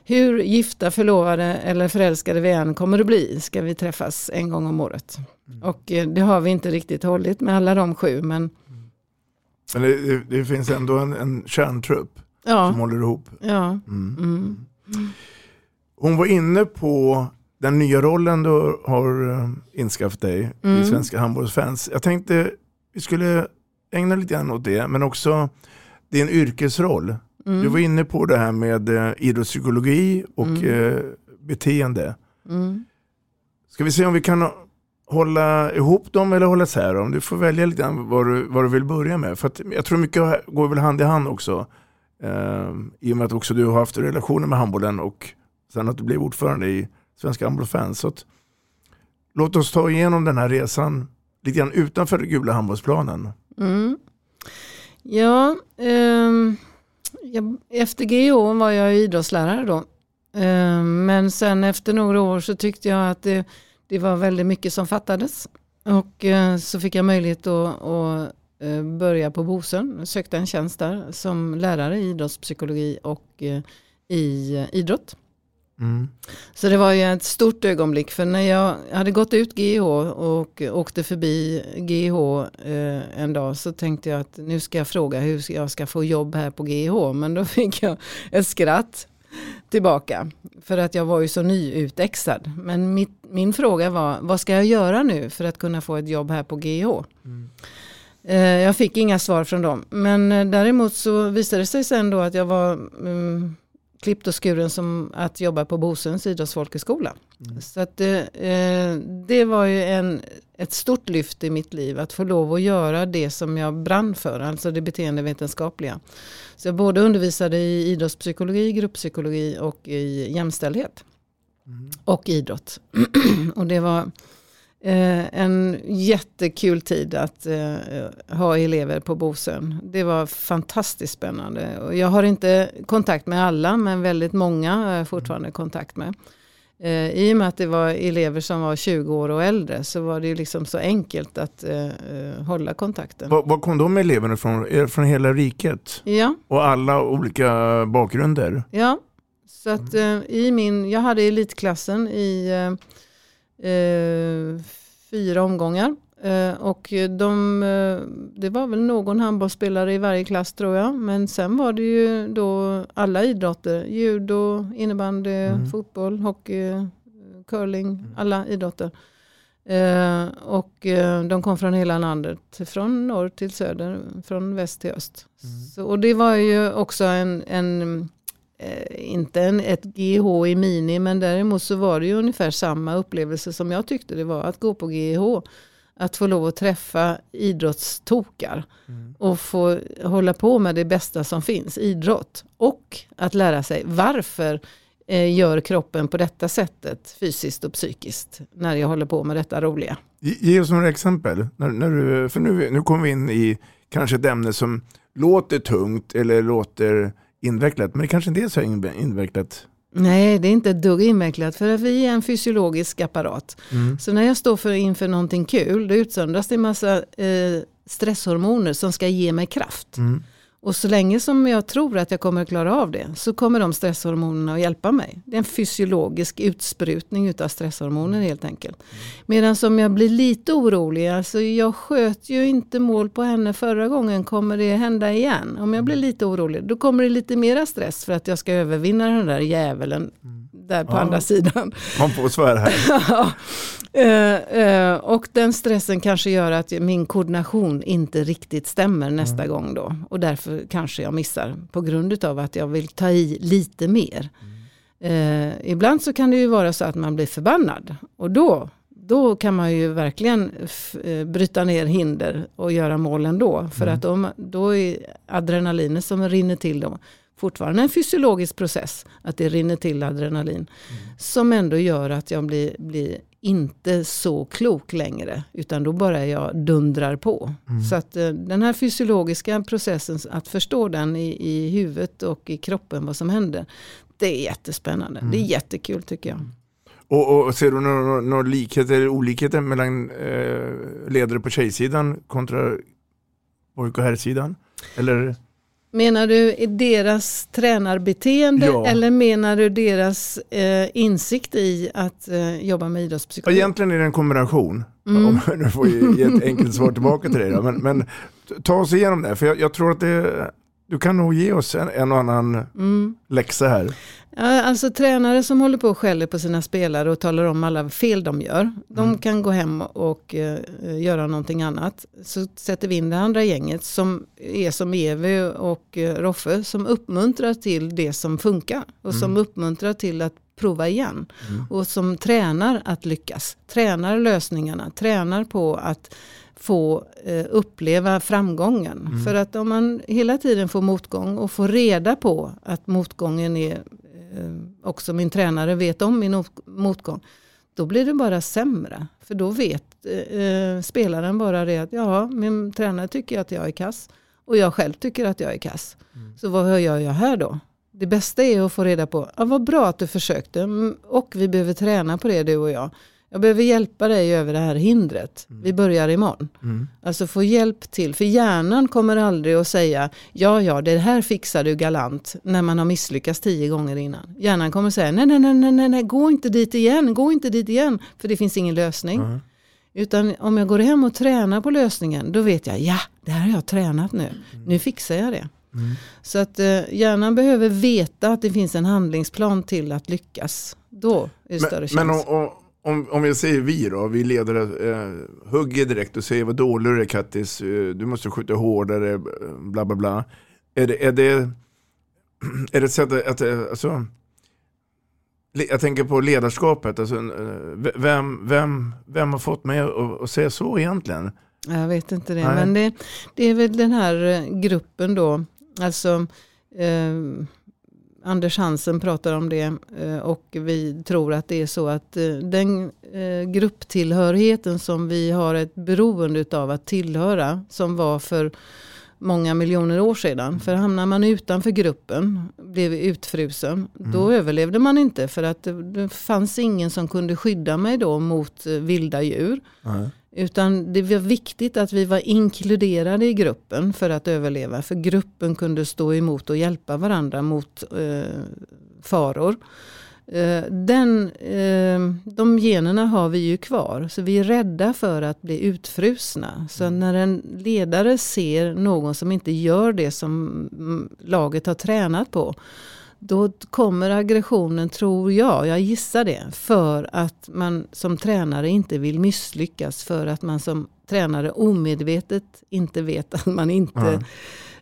hur gifta, förlovade eller förälskade vi än kommer att bli ska vi träffas en gång om året. Och eh, det har vi inte riktigt hållit med alla de sju men Men det, det, det finns ändå en, en kärntrupp Ja. som håller ihop. ja. Mm. Mm. Hon var inne på den nya rollen du har eh, inskaffat dig Mm. i Svenska handbollsfans. Jag tänkte vi skulle ägna lite grann åt det, men också din yrkesroll. Mm. Du var inne på det här med eh, idrottspsykologi och Mm. eh, beteende. Mm. Ska vi se om vi kan hålla ihop dem eller hålla isär dem? Du får välja lite grann vad du, vad du vill börja med. För jag tror mycket går väl hand i hand också. Eh, I och med att också du har haft relationer med handbollen och sen att du blev ordförande i Svenska handbollsfans. Så att, låt oss ta igenom den här resan lite grann utanför den gula handbollsplanen. Mm. Ja, ehm, jag, efter GO var jag idrottslärare då. Ehm, men sen efter några år så tyckte jag att det, det var väldigt mycket som fattades. Och eh, så fick jag möjlighet att, att eh, börja på Bosön. Sökte en tjänst där som lärare i idrottspsykologi och eh, i eh, idrott. Mm. Så det var ju ett stort ögonblick för när jag hade gått ut GH och åkte förbi GH en dag så tänkte jag att nu ska jag fråga hur jag ska få jobb här på GH. Men då fick jag ett skratt tillbaka för att jag var ju så nyutexad. Men mitt, min fråga var vad ska jag göra nu för att kunna få ett jobb här på GH? Eh, Jag fick inga svar från dem. Men eh, däremot så visade det sig sen då att jag var mm, klippt och skuren som att jobba på Bosöns idrottsfolkhögskola. Så att, eh, eh, det var ju en, ett stort lyft i mitt liv att få lov att göra det som jag brann för, alltså det beteendevetenskapliga. Så jag både undervisade i idrottspsykologi, grupppsykologi och i jämställdhet. Och idrott. och det var eh, en jättekul tid att eh, ha elever på Bosön. Det var fantastiskt spännande. Och jag har inte kontakt med alla men väldigt många har jag fortfarande kontakt med. Eh, I och med att det var elever som var 20 år och äldre så var det ju liksom så enkelt att eh, eh, hålla kontakten. Var, var kom de eleverna ifrån? Från hela riket? Ja. Och alla olika bakgrunder? Ja, så att eh, i min, jag hade elitklassen i eh, fyra omgångar. Eh, och de, eh, det var väl någon handbollsspelare i varje klass tror jag. Men sen var det ju då alla idrotter. Judo, innebandy, Mm. fotboll, hockey, curling, alla idrotter. Eh, och eh, de kom från hela landet, från norr till söder, från väst till öst. Så, och det var ju också en, en eh, inte en, ett GH i mini, men däremot så var det ju ungefär samma upplevelse som jag tyckte det var att gå på GH. Att få lov att träffa idrottstokar och få hålla på med det bästa som finns, idrott. Och att lära sig varför eh, gör kroppen på detta sättet fysiskt och psykiskt när jag håller på med detta roliga. Ge- Ge oss några exempel. När, när du, för nu, nu kommer vi in i kanske ett ämne som låter tungt eller låter invecklat. Men det kanske inte är så in- invecklat. Nej, det är inte ett dugg invecklat för att vi är en fysiologisk apparat. Mm. Så när jag står för, inför någonting kul, då utsöndras det en massa eh, stresshormoner som ska ge mig kraft. Mm. Och så länge som jag tror att jag kommer att klara av det så kommer de stresshormonerna att hjälpa mig. Det är en fysiologisk utsprutning utav stresshormoner helt enkelt. Medan som jag blir lite orolig, alltså jag sköt ju inte mål på henne förra gången, kommer det hända igen? Om jag blir lite orolig, då kommer det lite mera stress för att jag ska övervinna den där djävulen där på Ja. andra sidan. Man får svära här. Ja. Eh, eh, och den stressen kanske gör att min koordination inte riktigt stämmer nästa gång då. Och därför kanske jag missar på grund av att jag vill ta i lite mer. Eh, ibland så kan det ju vara så att man blir förbannad. Och då, då kan man ju verkligen eh, bryta ner hinder och göra mål ändå. För att då, då är adrenalinet som rinner till då fortfarande en fysiologisk process. Att det rinner till adrenalin. Som ändå gör att jag blir, blir inte så klok längre. Utan då bara jag dundrar på. Så att eh, den här fysiologiska processen, att förstå den i, i huvudet och i kroppen vad som händer. Det är jättespännande. Det är jättekul tycker jag. Och, och ser du några, några likheter eller olikheter mellan eh, ledare på tjejsidan kontra pojk och herrsidan? Eller? Menar du deras tränarbeteende Ja. eller menar du deras eh, insikt i att eh, jobba med idrottspsykologi? egentligen är det en kombination. Mm. Om jag nu får ge ge ett enkelt svar tillbaka till dig. Då. Men, men ta oss igenom det. För jag, jag tror att det, du kan nog ge oss en, en och annan Mm. läxa här. Ja, alltså tränare som håller på och skäller på sina spelare och talar om alla fel de gör. De kan gå hem och eh, göra någonting annat. Så sätter vi in det andra gänget som är som Evi och eh, Roffe som uppmuntrar till det som funkar. Och som uppmuntrar till att prova igen. Och som tränar att lyckas. Tränar lösningarna. Tränar på att få eh, uppleva framgången. För att om man hela tiden får motgång och får reda på att motgången är eh, också min tränare vet om min ot- motgång. Då blir det bara sämre. För då vet eh, spelaren bara det att ja, min tränare tycker att jag är kass. Och jag själv tycker att jag är kass. Så vad gör jag här då? Det bästa är att få reda på, ja, vad bra att du försökte mm, och vi behöver träna på det du och jag. Jag behöver hjälpa dig över det här hindret. Vi börjar imorgon. Alltså få hjälp till. För hjärnan kommer aldrig att säga ja, ja, det här fixar du galant när man har misslyckats tio gånger innan. Hjärnan kommer säga nej, nej, nej, nej, nej, nej, gå inte dit igen, gå inte dit igen, för det finns ingen lösning. Utan om jag går hem och tränar på lösningen, då vet jag, ja, det här har jag tränat nu. Nu fixar jag det. Så att eh, hjärnan behöver veta att det finns en handlingsplan till att lyckas. Då är det större Men, chans. men om, om, om, om jag säger vi då, vi ledare eh, hugger direkt och säger vad dålig du är Kattis, eh, du måste skjuta hårdare, eh, bla bla bla. Är det, är det, är det ett sätt att, att eh, alltså, jag tänker på ledarskapet, alltså, vem, vem, vem har fått mig att, att säga så egentligen? Jag vet inte det. Nej. Men det, det är väl den här gruppen då. Alltså eh, Anders Hansen pratar om det eh, och vi tror att det är så att eh, den eh, grupptillhörigheten som vi har ett beroende av att tillhöra som var för många miljoner år sedan. För hamnar man utanför gruppen, blev utfrusen, då överlevde man inte. För att det, det fanns ingen som kunde skydda mig då mot vilda djur. Utan det var viktigt att vi var inkluderade i gruppen för att överleva. För gruppen kunde stå emot och hjälpa varandra mot eh, faror. Eh, Den, eh, de generna har vi ju kvar, så vi är rädda för att bli utfrusna. Så när en ledare ser någon som inte gör det som mm, laget har tränat på, då kommer aggressionen, tror jag, jag gissar det, för att man som tränare inte vill misslyckas, för att man som tränare omedvetet inte vet att man inte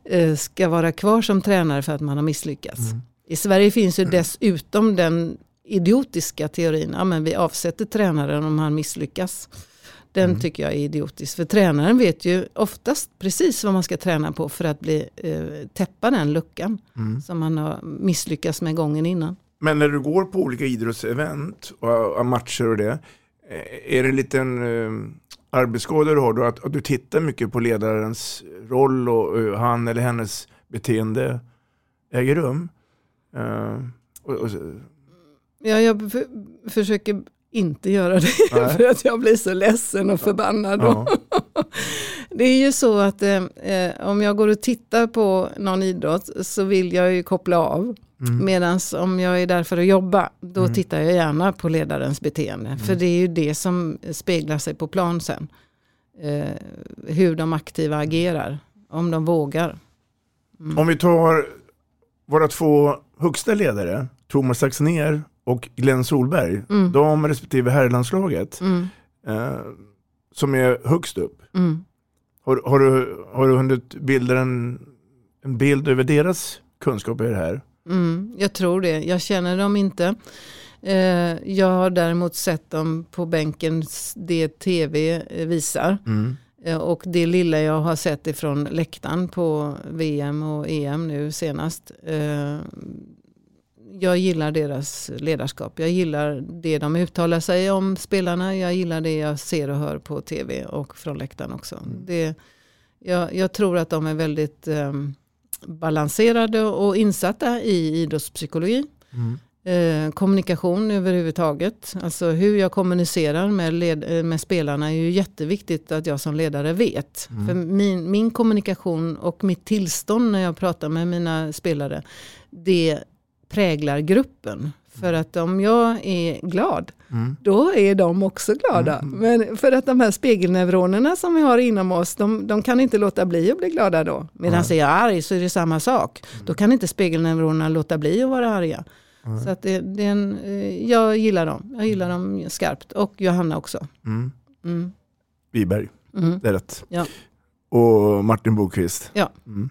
eh, ska vara kvar som tränare för att man har misslyckats. I Sverige finns ju dessutom den idiotiska teorin, ja men vi avsätter tränaren om han misslyckas. Den tycker jag är idiotisk, för tränaren vet ju oftast precis vad man ska träna på för att bli, eh, täppa den luckan som man har misslyckats med gången innan. Men när du går på olika idrottsevent och, och matcher och det, eh, är det en liten eh, arbetsskada du har då? Att, att du tittar mycket på ledarens roll och eh, han eller hennes beteende äger rum? Eh, och, och, Ja, jag för, försöker inte göra det Nej. för att jag blir så ledsen och förbannad. ja. Det är ju så att eh, eh, om jag går och tittar på någon idrott så vill jag ju koppla av. Mm. Medan om jag är där för att jobba, då Mm. tittar jag gärna på ledarens beteende. För det är ju det som speglar sig på plan sen. Eh, hur de aktiva agerar, om de vågar. Om vi tar våra två högsta ledare, Thomas Axnér och Glenn Solberg, Mm. de respektive herrlandslaget, Mm, eh, som är högst upp. mm. Har, har, du, har du hunnit bilda en, en bild över deras kunskaper i det här? Mm, jag tror det. Jag känner dem inte. Eh, jag har däremot sett dem på bänken, det tv visar. Eh, och det lilla jag har sett ifrån läktaren på VM och EM nu senast. Eh, jag gillar deras ledarskap. Jag gillar det de uttalar sig om spelarna. Jag gillar det jag ser och hör på tv och från läktaren också. Det, jag, jag tror att de är väldigt ehm, balanserade och insatta i idrottspsykologi. Eh, kommunikation överhuvudtaget. Alltså hur jag kommunicerar med, led, eh, med spelarna är ju jätteviktigt att jag som ledare vet. För min, min kommunikation och mitt tillstånd när jag pratar med mina spelare, det präglar gruppen. För att om jag är glad, då är de också glada. Men för att de här spegelneuronerna som vi har inom oss, de, de kan inte låta bli att bli glada då. Medan är jag arg så är det samma sak. Då kan inte spegelneuronerna låta bli att vara arga. Så att det, det är en, eh, jag gillar dem. Jag gillar dem skarpt. Och Johanna också. Mm. Mm. Wiberg, Mm. det är rätt. Ja. Och Martin Bokvist. Ja. Mm.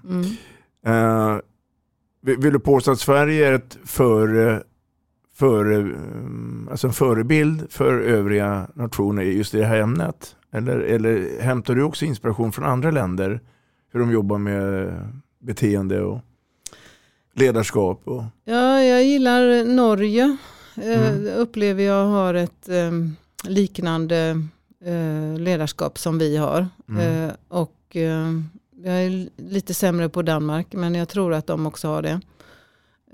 Eh, vill du påstå att Sverige är ett före, före, um, alltså en förebild för övriga nationer just i det här ämnet? Eller, eller hämtar du också inspiration från andra länder? Hur de jobbar med beteende och ledarskap? Och, Ja, jag gillar Norge. Eh, Mm. Upplever jag har ett eh, liknande eh, ledarskap som vi har. Mm. Eh, och eh, jag är lite sämre på Danmark, men jag tror att de också har det.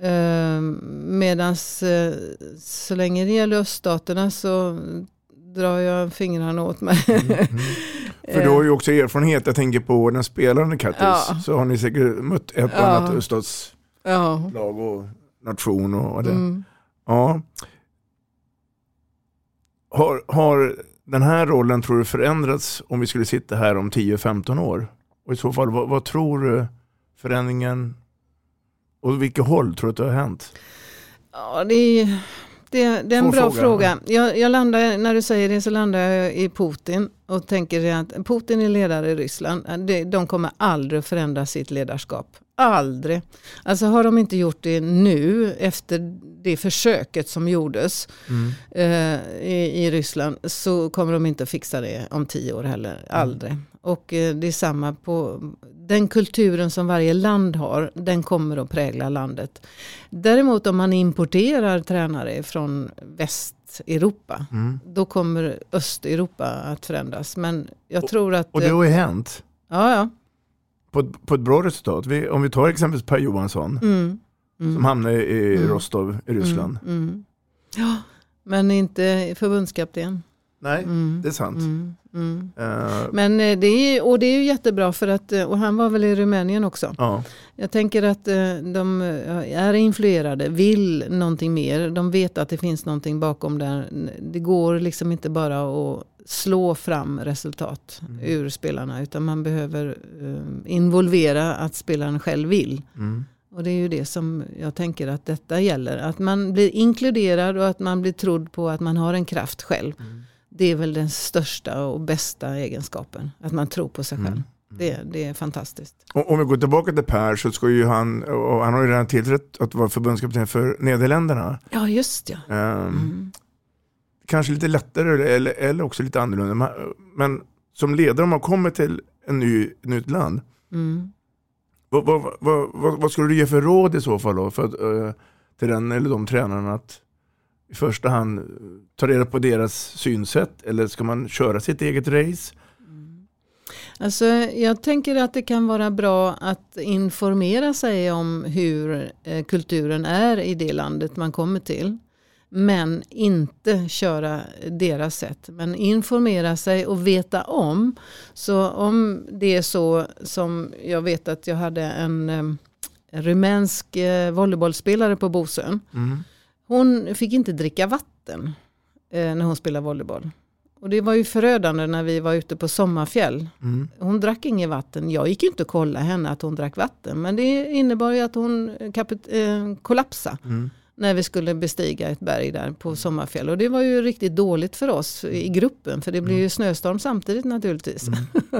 Eh, Medan eh, så länge det gäller öststaterna så drar jag fingrarna åt mig. för du har ju också erfarenhet, jag tänker på den spelande Kattis, Ja. så har ni säkert mött ett och Ja. annat öststatslag ja. och nation och det. Mm. Ja. Har, har den här rollen tror du förändrats om vi skulle sitta här om 10-15 år? Och i så fall, vad, vad tror du förändringen och vilket håll tror du att det har hänt? Ja, det är, det, det är en Svår bra fråga. fråga. Jag, jag landar, när du säger det så landar jag i Putin och tänker att Putin är ledare i Ryssland. De, kommer aldrig förändra sitt ledarskap. Aldrig. Alltså har de inte gjort det nu efter det försöket som gjordes eh, i, i Ryssland så kommer de inte fixa det om tio år heller. Aldrig. Och eh, det är samma på den kulturen som varje land har, den kommer att prägla landet. Däremot om man importerar tränare från Västeuropa, då kommer Östeuropa att förändras. Men jag tror att... Och det har ju hänt ja, ja. på, på ett bra resultat. Vi, om vi tar exempelvis Per Johansson Mm. Mm. som hamnade i Mm. Rostov i Ryssland. Mm. Mm. Ja, men inte förbundskapten. Nej, Mm. det är sant. Mm. Mm. Eh, Men eh, det är, och det är ju jättebra för att, eh, och han var väl i Rumänien också. ja. Jag tänker att de är influerade, vill någonting mer. De vet att det finns någonting bakom där. Det går liksom inte bara att slå fram resultat ur spelarna. Utan man behöver eh, involvera att spelaren själv vill. Mm. Och det är ju det som jag tänker att detta gäller. Att man blir inkluderad och att man blir trodd på att man har en kraft själv. Det är väl den största och bästa egenskapen. Att man tror på sig själv. Det, det är fantastiskt. Och Om vi går tillbaka till Per så ska ju han, och han har ju redan tillträtt att vara förbundskapten för Nederländerna. Ja, just ja. Ehm, Kanske lite lättare eller, eller också lite annorlunda. Men- som ledare om man kommer till en ny, ett nytt land. Mm. Vad, vad, vad, vad, vad skulle du ge för råd i så fall då, för att, eh, till den eller de tränarna att i första hand eh, ta reda på deras synsätt eller ska man köra sitt eget race? Alltså, jag tänker att det kan vara bra att informera sig om hur eh, kulturen är i det landet man kommer till. Men inte köra deras sätt. Men informera sig och veta om. Så om det är så som jag vet att jag hade en eh, rumänsk eh, volleybollspelare på Bosön. Mm. Hon fick inte dricka vatten eh, när hon spelade volleyboll. Och det var ju förödande när vi var ute på sommarfjäll. Mm. Hon drack inget vatten. Jag gick inte och kollade henne att hon drack vatten. Men det innebar ju att hon kapit- eh, kollapsade. Mm. När vi skulle bestiga ett berg där på sommarfjäll. Och det var ju riktigt dåligt för oss i gruppen. För det blev ju snöstorm samtidigt naturligtvis.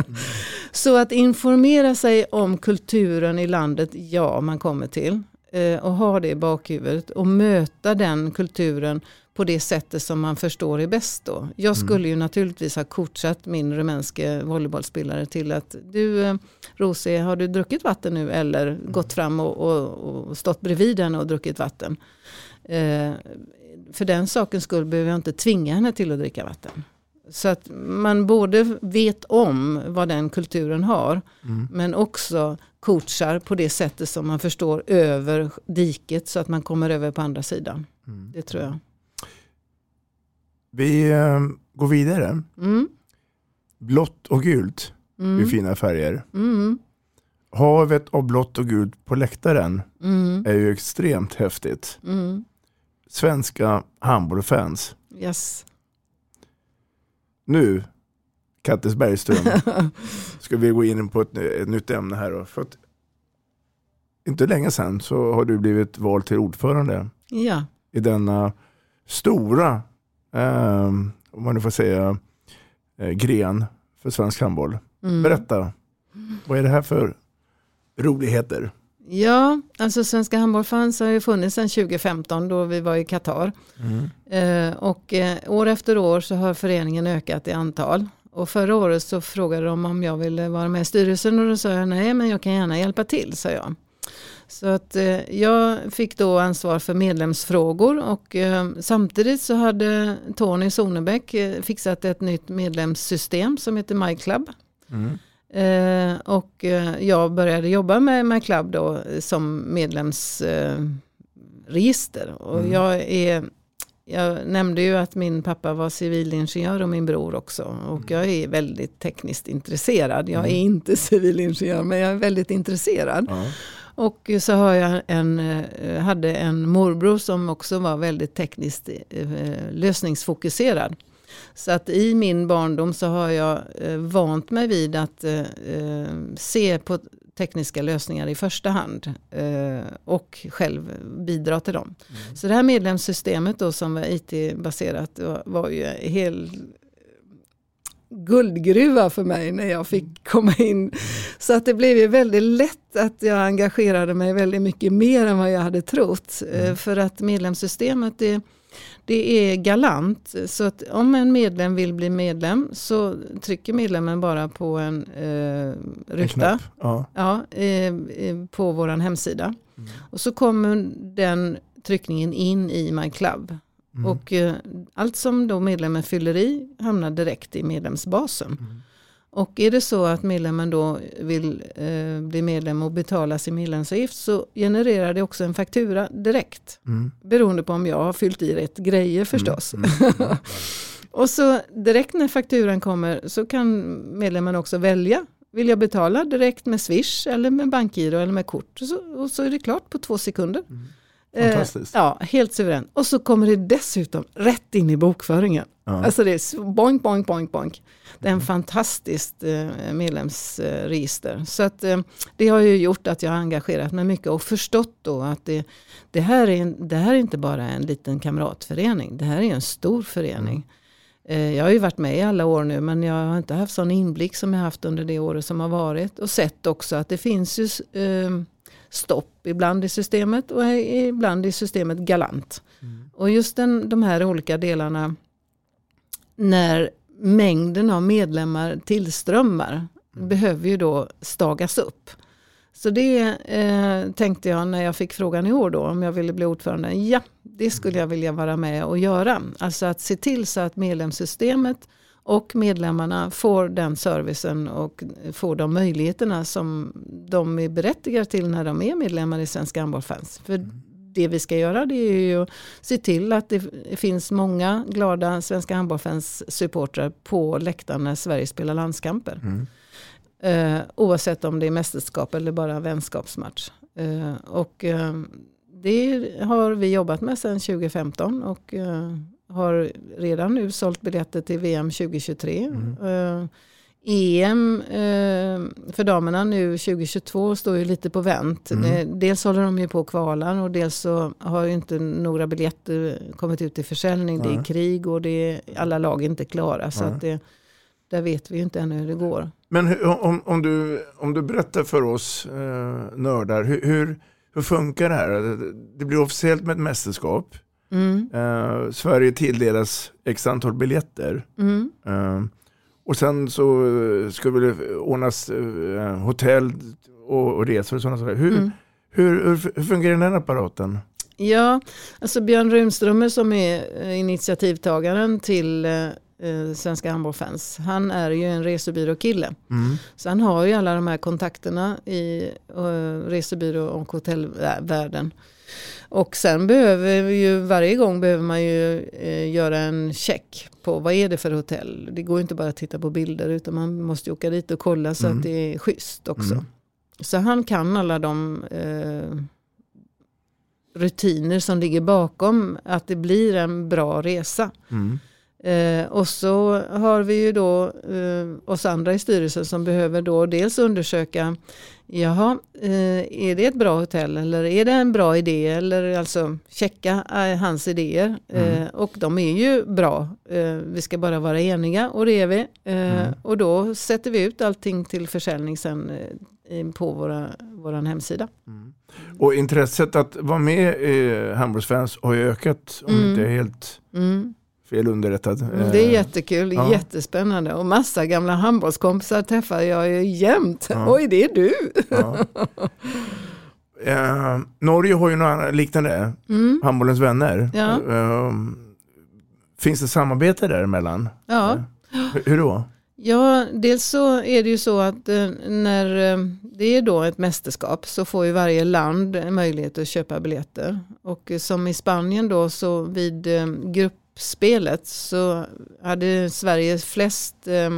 Så att informera sig om kulturen i landet, ja man kommer till. Eh, och ha det i bakhuvudet. Och möta den kulturen på det sättet som man förstår är bäst då. Jag skulle ju naturligtvis ha coachat min rumänske volleybollspelare till att du eh, Rosie, har du druckit vatten nu eller gått fram och, och, och stått bredvid henne och druckit vatten? Eh, för den sakens skull behöver jag inte tvinga henne till att dricka vatten. Så att man både vet om vad den kulturen har men också coachar på det sättet som man förstår över diket så att man kommer över på andra sidan. Det tror jag. Vi eh, går vidare. Mm. Blått och gult Mm. är fina färger. Mm. Havet av blått och gult på läktaren Mm. är ju extremt häftigt. Mm. Svenska handbollfans. Yes. Nu, Kattis Bergström, ska vi gå in på ett, ett nytt ämne här. Då. För att inte länge sedan så har du blivit vald till ordförande Ja. i denna stora, eh, om man nu får säga, eh, gren för svensk handboll. Mm. Berätta, vad är det här för roligheter? Ja, alltså Svenska Handbollfans har ju funnits sedan 2015 då vi var i Qatar. Eh, och eh, år efter år så har föreningen ökat i antal. Och förra året så frågade de om jag ville vara med i styrelsen och då sa jag nej men jag kan gärna hjälpa till, sa jag. Så att eh, jag fick då ansvar för medlemsfrågor och eh, samtidigt så hade Tony Sonebäck eh, fixat ett nytt medlemssystem som heter MyClub. Eh, och eh, jag började jobba med MyClub då som medlemsregister. Register. och Mm. jag är jag nämnde ju att min pappa var civilingenjör och min bror också. Och jag är väldigt tekniskt intresserad. Jag är inte civilingenjör men jag är väldigt intresserad. Och så har jag en, eh, hade en morbror som också var väldigt tekniskt eh, lösningsfokuserad. Så att i min barndom så har jag eh, vant mig vid att se på tekniska lösningar i första hand eh, och själv bidra till dem. Så det här medlemssystemet då som var IT-baserat var, var ju helt guldgruva för mig när jag fick komma in. Så att det blev ju väldigt lätt att jag engagerade mig väldigt mycket mer än vad jag hade trott. Eh, För att medlemssystemet det, det är galant. Så att om en medlem vill bli medlem så trycker medlemmen bara på en eh, ruta. knapp, ja. Ja, eh, eh, på vår hemsida. Och så kommer den tryckningen in i My Club. Mm. Och eh, allt som då medlemmen fyller i hamnar direkt i medlemsbasen. Och är det så att medlemmen då vill eh, bli medlem och betala sin medlemsavgift så genererar det också en faktura direkt. Mm. Beroende på om jag har fyllt i rätt grejer förstås. Och så direkt när fakturan kommer så kan medlemmen också välja. Vill jag betala direkt med Swish eller med bankgiro eller med kort? Och så, och så är det klart på två sekunder. Fantastiskt. Eh, ja, helt suverän. Och så kommer det dessutom rätt in i bokföringen. Ja. Alltså det är boink, boink, boink, boink. Det är en fantastiskt eh, medlemsregister. Så att, eh, det har ju gjort att jag har engagerat mig mycket och förstått då att det, det, här, är det här är inte bara en liten kamratförening. Det här är en stor förening. Eh, Jag har ju varit med i alla år nu men jag har inte haft sån inblick som jag haft under det året som har varit. Och sett också att det finns ju stopp ibland i systemet och ibland i systemet galant. Och just den, de här olika delarna när mängden av medlemmar tillströmmar behöver ju då stagas upp. Så det eh, tänkte jag när jag fick frågan i år då om jag ville bli ordförande. Ja, det skulle jag vilja vara med och göra. Alltså att se till så att medlemssystemet och medlemmarna får den servicen och får de möjligheterna som de är berättigade till när de är medlemmar i Svenska Handbollfans. För det vi ska göra det är ju att se till att det finns många glada Svenska Handbollfans supportrar på läktaren när Sverige spelar landskamper. Eh, oavsett om det är mästerskap eller bara vänskapsmatch. Eh, och eh, det har vi jobbat med sedan 2015 och eh, har redan nu sålt biljetter till VM 2023. Eh, EM eh, för damerna nu 2022 står ju lite på vänt. Mm. Eh, dels håller de ju på att kvala och dels så har ju inte några biljetter kommit ut i försäljning. Det är Nej. krig och det är, alla lag är inte klara. Så Nej. att det, där vet vi ju inte ännu hur det går. Men hur, om, om, du, om du berättar för oss eh, nördar, hur, hur, hur funkar det här? Det blir officiellt med ett mästerskap. Mm. Eh, Sverige tilldelas x antal biljetter. Mm. Eh, och sen så eh, ska det ordnas eh, hotell och, resor och sådana saker. Hur, Mm. hur, hur, fungerar den apparaten? Ja, alltså Björn Runströmer som är eh, initiativtagaren till Svenska Handbollfans. Han är ju en resebyråkille. Mm. Så han har ju alla de här kontakterna i uh, resebyrå och hotellvärlden. Och sen behöver vi ju varje gång behöver man ju eh, göra en check på vad är det för hotell. Det går ju inte bara att titta på bilder utan man måste ju åka dit och kolla så Mm. att det är schysst också. Mm. Så han kan alla de eh, rutiner som ligger bakom att det blir en bra resa. Mm. Eh, och så har vi ju då eh, oss andra i styrelsen som behöver då dels undersöka, jaha, eh, är det ett bra hotell eller är det en bra idé eller alltså checka eh, hans idéer. Eh, Mm. och de är ju bra, eh, vi ska bara vara eniga och det är vi. Eh, Mm. Och då sätter vi ut allting till försäljning sen eh, på våra, våran hemsida. Och intresset att vara med i handbollsfans har ju ökat om Mm. inte helt Mm. Fel underrättad. Mm, Det är Eh, jättekul, ja. jättespännande och massa gamla handbollskompisar träffar jag ju jämt. Ja. Oj, det är du! Ja. Eh, Norge har ju något annat liknande, Mm. Handbollens vänner. Eh, finns det samarbete däremellan? Ja. Hur, hur då? Ja, dels så är det ju så att eh, när eh, det är då ett mästerskap så får ju varje land möjlighet att köpa biljetter. Och eh, som i Spanien då så vid eh, gruppspelet så hade Sverige flest eh,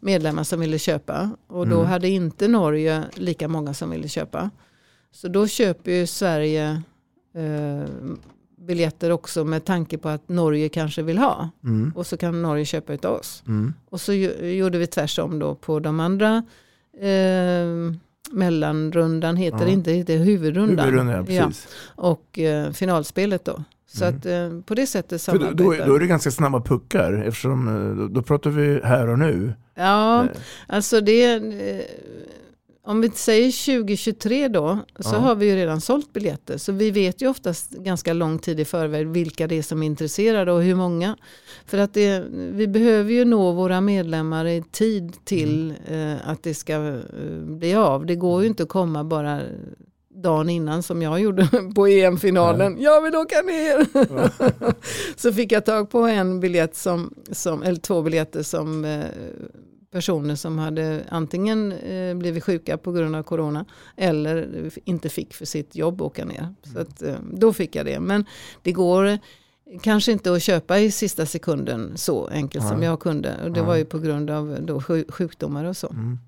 medlemmar som ville köpa. Och då Mm. hade inte Norge lika många som ville köpa. Så då köper ju Sverige eh, biljetter också med tanke på att Norge kanske vill ha. Mm. Och så kan Norge köpa utav oss. Mm. Och så gjorde vi tvärsom då på de andra eh, mellanrundan heter Ja. det inte, det heter huvudrundan. Huvudrundan, ja, precis. Och eh, finalspelet då. Så Mm. att eh, på det sättet då, samarbetar då, då är det ganska snabba puckar eftersom eh, då, då pratar vi här och nu. Ja, Eh, alltså det eh, om vi säger 2023 då så Ja. har vi ju redan sålt biljetter. Så vi vet ju oftast ganska lång tid i förväg vilka det är som är intresserade och hur många. För att det, vi behöver ju nå våra medlemmar i tid till eh, att det ska eh, bli av. Det går ju inte att komma bara dagen innan som jag gjorde på EM-finalen. Jag vill åka ner! så fick jag tag på en biljett som, som eller två biljetter som eh, personer som hade antingen eh, blivit sjuka på grund av corona eller inte fick för sitt jobb åka ner. Så att, eh, då fick jag det. Men det går, Kanske inte att köpa i sista sekunden så enkelt som Nej. jag kunde. Och det var ju på grund av då sju- sjukdomar och så. Mm.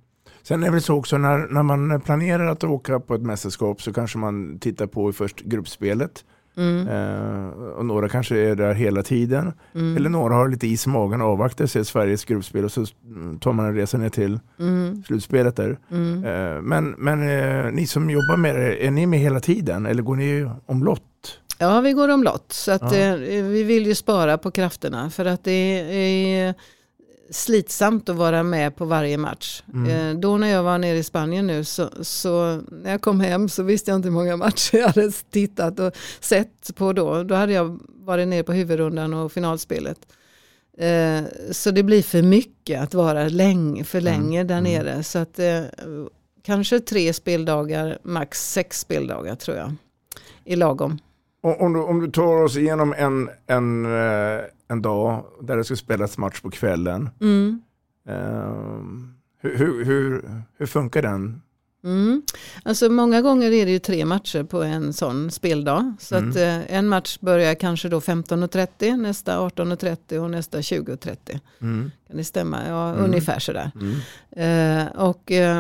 Sen är det väl så också när, när man planerar att åka på ett mästerskap så kanske man tittar på först gruppspelet. Mm. Eh, och några kanske är där hela tiden. Mm. Eller några har lite is i magen och avvaktar sig Sveriges gruppspel och så tar man en resa ner till Mm. slutspelet där. Mm. Eh, men men eh, ni som jobbar med det, är ni med hela tiden eller går ni omlott? Ja, vi går omlott. Så att, Ja. eh, vi vill ju spara på krafterna. För att det är slitsamt att vara med på varje match. Mm. Eh, då när jag var nere i Spanien nu så, så när jag kom hem så visste jag inte hur många matcher jag hade tittat och sett på då. Då hade jag varit nere på huvudrundan och finalspelet. Eh, så det blir för mycket att vara länge, för länge där nere. Så att eh, kanske tre speldagar, max sex speldagar tror jag. I lagom. Om, du, om du tar oss igenom en, en, eh, en dag där det ska spelas match på kvällen. Mm. Eh, hur, hur, hur, hur funkar den? Mm. Alltså många gånger är det ju tre matcher på en sån speldag. Så Mm. att eh, en match börjar kanske då 15.30, nästa 18.30 och nästa 20.30. Mm. Kan det stämma? Ja, Mm. ungefär sådär. Mm. Eh, och eh,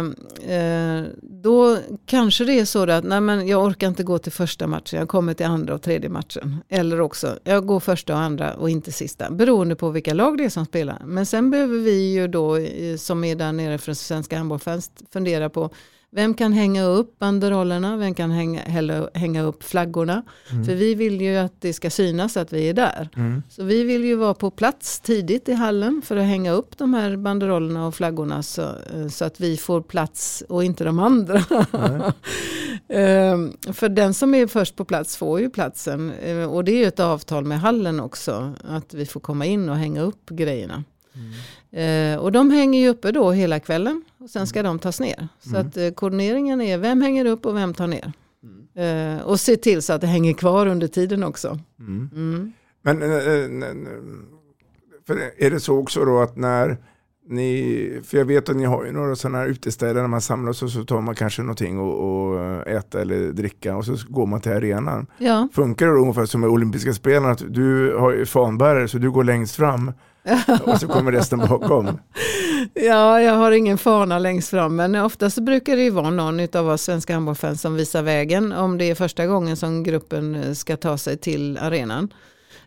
eh, då kanske det är så att nej men jag orkar inte gå till första matchen, jag kommer till andra och tredje matchen. Eller också, jag går första och andra och inte sista. Beroende på vilka lag det är som spelar. Men sen behöver vi ju då, som är där nere för svenska handbollfans, fundera på vem kan hänga upp banderollerna, vem kan hänga, hälla, hänga upp flaggorna. Mm. För vi vill ju att det ska synas att vi är där. Mm. Så vi vill ju vara på plats tidigt i hallen för att hänga upp de här banderollerna och flaggorna så, eh, så att vi får plats och inte de andra. Ehm, för den som är först på plats får ju platsen Eh, och det är ju ett avtal med hallen också att vi får komma in och hänga upp grejerna. Eh, och de hänger ju uppe då hela kvällen och sen ska de tas ner. Så Mm. att eh, koordineringen är vem hänger upp och vem tar ner. Eh, och se till så att det hänger kvar under tiden också. Mm. Mm. Men eh, eh, är det så också då att när ni, för jag vet att ni har ju några sådana här uteställen när man samlas och så tar man kanske någonting och, och äta eller dricka och så går man till arenan. Ja. Funkar det då ungefär som med olympiska spelen att du har ju fanbärare så du går längst fram och så kommer resten bakom? Ja, jag har ingen fana längst fram men oftast så brukar det ju vara någon av oss svenska handbollsfans som visar vägen om det är första gången som gruppen eh, ska ta sig till arenan.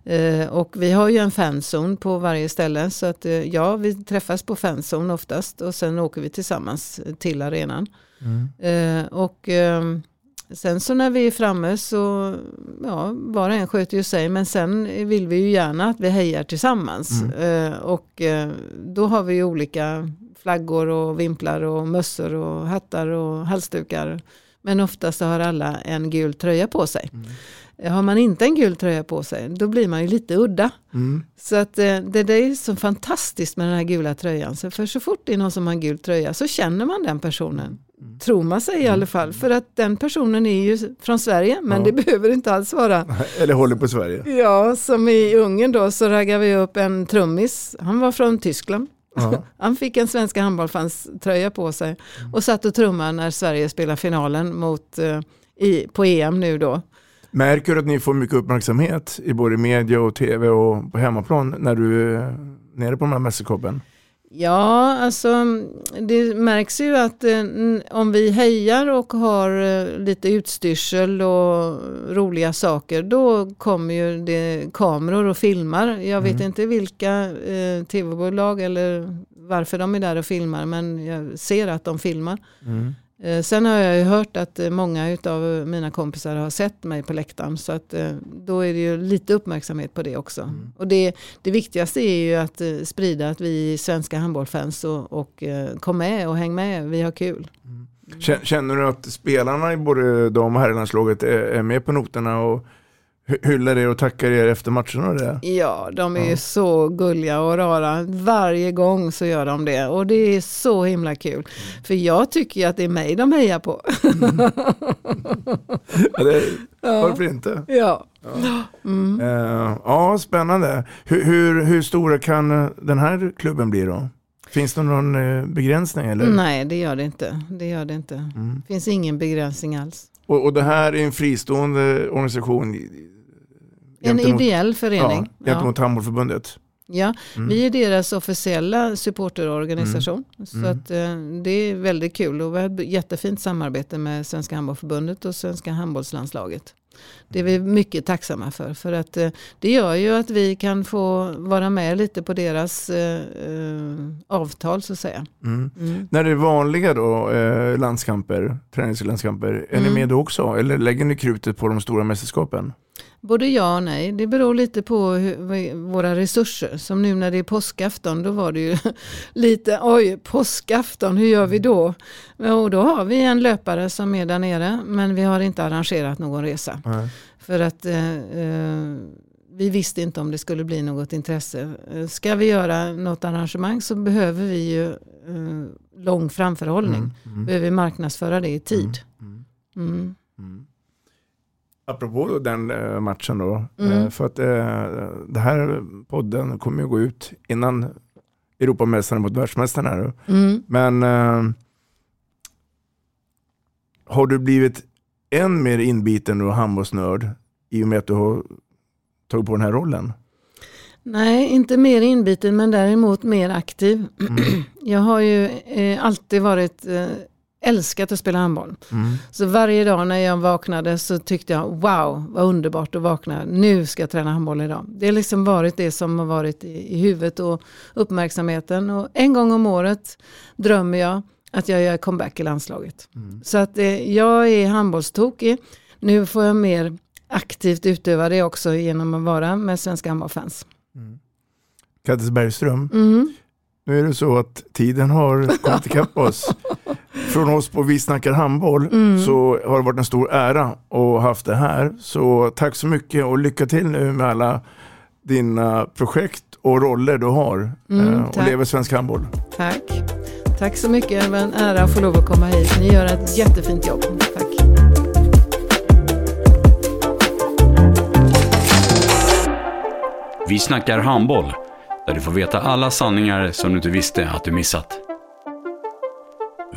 Eh, och vi har ju en fanzone på varje ställe så att eh, ja, vi träffas på fanzone oftast och sen åker vi tillsammans till arenan. Eh, och ehm, sen så när vi är framme så, ja, var och en sköter ju sig, men sen vill vi ju gärna att vi hejar tillsammans. Eh, och eh, då har vi ju olika flaggor och vimplar och mössor och hattar och halsdukar. Men oftast har alla en gul tröja på sig. Eh, Har man inte en gul tröja på sig, då blir man ju lite udda. Mm. Så att eh, det, det är så fantastiskt med den här gula tröjan. Så för så fort det är någon som har en gul tröja så känner man den personen. Tror man sig i alla fall. För att den personen är ju från Sverige men Ja. det behöver inte alls vara. Eller håller på Sverige? Ja, som i Ungern då så raggade vi upp en trummis. Han var från Tyskland. Ja. Han fick en svenska handbollfans tröja på sig och satt och trummade när Sverige spelar finalen mot, eh, i, på EM nu då. Märker du att ni får mycket uppmärksamhet i både media och tv och på hemmaplan när du är nere på de här mästerskapen? Ja, alltså det märks ju att eh, om vi hejar och har eh, lite utstyrsel och roliga saker då kommer ju det kameror och filmar. Jag vet Mm. inte vilka eh, tv-bolag eller varför de är där och filmar men jag ser att de filmar. Mm. Eh, sen har jag ju hört att eh, många av mina kompisar har sett mig på läktaren så att eh, då är det ju lite uppmärksamhet på det också. Och det, det viktigaste är ju att sprida att vi är svenska handbollfans och, och kom med och häng med, vi har kul. Kä- Känner du att spelarna i både dam och herrlandslaget är, med på noterna och hyllar er och tackar er efter matcherna? Och det? Ja, de är Ja. ju så gulliga och rara. Varje gång så gör de det och det är så himla kul. För jag tycker ju att det är mig de hejar på. Ja, det, Ja. Varför inte? Ja. Mm. Eh, ja, spännande. Hur, hur, hur stora kan den här klubben bli då? Finns det någon eh, begränsning? Eller? Nej, det gör det inte. Det gör det inte. Mm. Finns ingen begränsning alls. Och, och det här är en fristående organisation En ideell förening. Ja, gentemot Handbollförbundet. Ja, Mm. vi är deras officiella supporterorganisation. Så Mm. att, eh, det är väldigt kul och vi har ett jättefint samarbete med Svenska Handbollförbundet och Svenska Handbollslandslaget. Det är vi mycket tacksamma för. För att eh, det gör ju att vi kan få vara med lite på deras eh, eh, avtal så att säga. Mm. Mm. När det är vanliga då, landskamper, träningslandskamper, är ni Mm. med då också? Eller lägger ni krutet på de stora mästerskapen? Både ja och nej. Det beror lite på hur, våra resurser. Som nu när det är påskafton, då var det ju lite, oj, påskafton, hur gör vi då? Och då har vi en löpare som är där nere, men vi har inte arrangerat någon resa. Nej. För att eh, eh, vi visste inte om det skulle bli något intresse. Eh, Ska vi göra något arrangemang så behöver vi ju eh, lång framförhållning. Mm, mm. Behöver vi marknadsföra det i tid. Mm. Apropå den eh, matchen då, Mm. eh, för att eh, det här podden kommer ju gå ut innan Europamästarna mot världsmästarna. här. Mm. Men har du blivit än mer inbiten och handbollsnörd i och med att du har tagit på den här rollen? Nej, inte mer inbiten men däremot mer aktiv. Jag har ju eh, alltid varit eh, älskat att spela handboll. Mm. Så varje dag när jag vaknade så tyckte jag wow, vad underbart att vakna. Nu ska jag träna handboll idag. Det har liksom varit det som har varit i, i huvudet och uppmärksamheten. Och en gång om året drömmer jag att jag gör comeback i landslaget. Så att eh, jag är handbollstokig. Nu får jag mer aktivt utöva det också genom att vara med svenska handbollfans. Kattis Bergström, Mm. nu är det så att tiden har kommit ikapp oss. Från oss på Vi snackar handboll Mm. så har det varit en stor ära att ha haft det här. Så tack så mycket och lycka till nu med alla dina projekt och roller du har. Mm, Eh, och tack. lever svensk handboll. Tack. Tack så mycket. Det var en ära att få lov att komma hit. Ni gör ett jättefint jobb. Tack. Vi snackar handboll, där du får veta alla sanningar som du inte visste att du missat.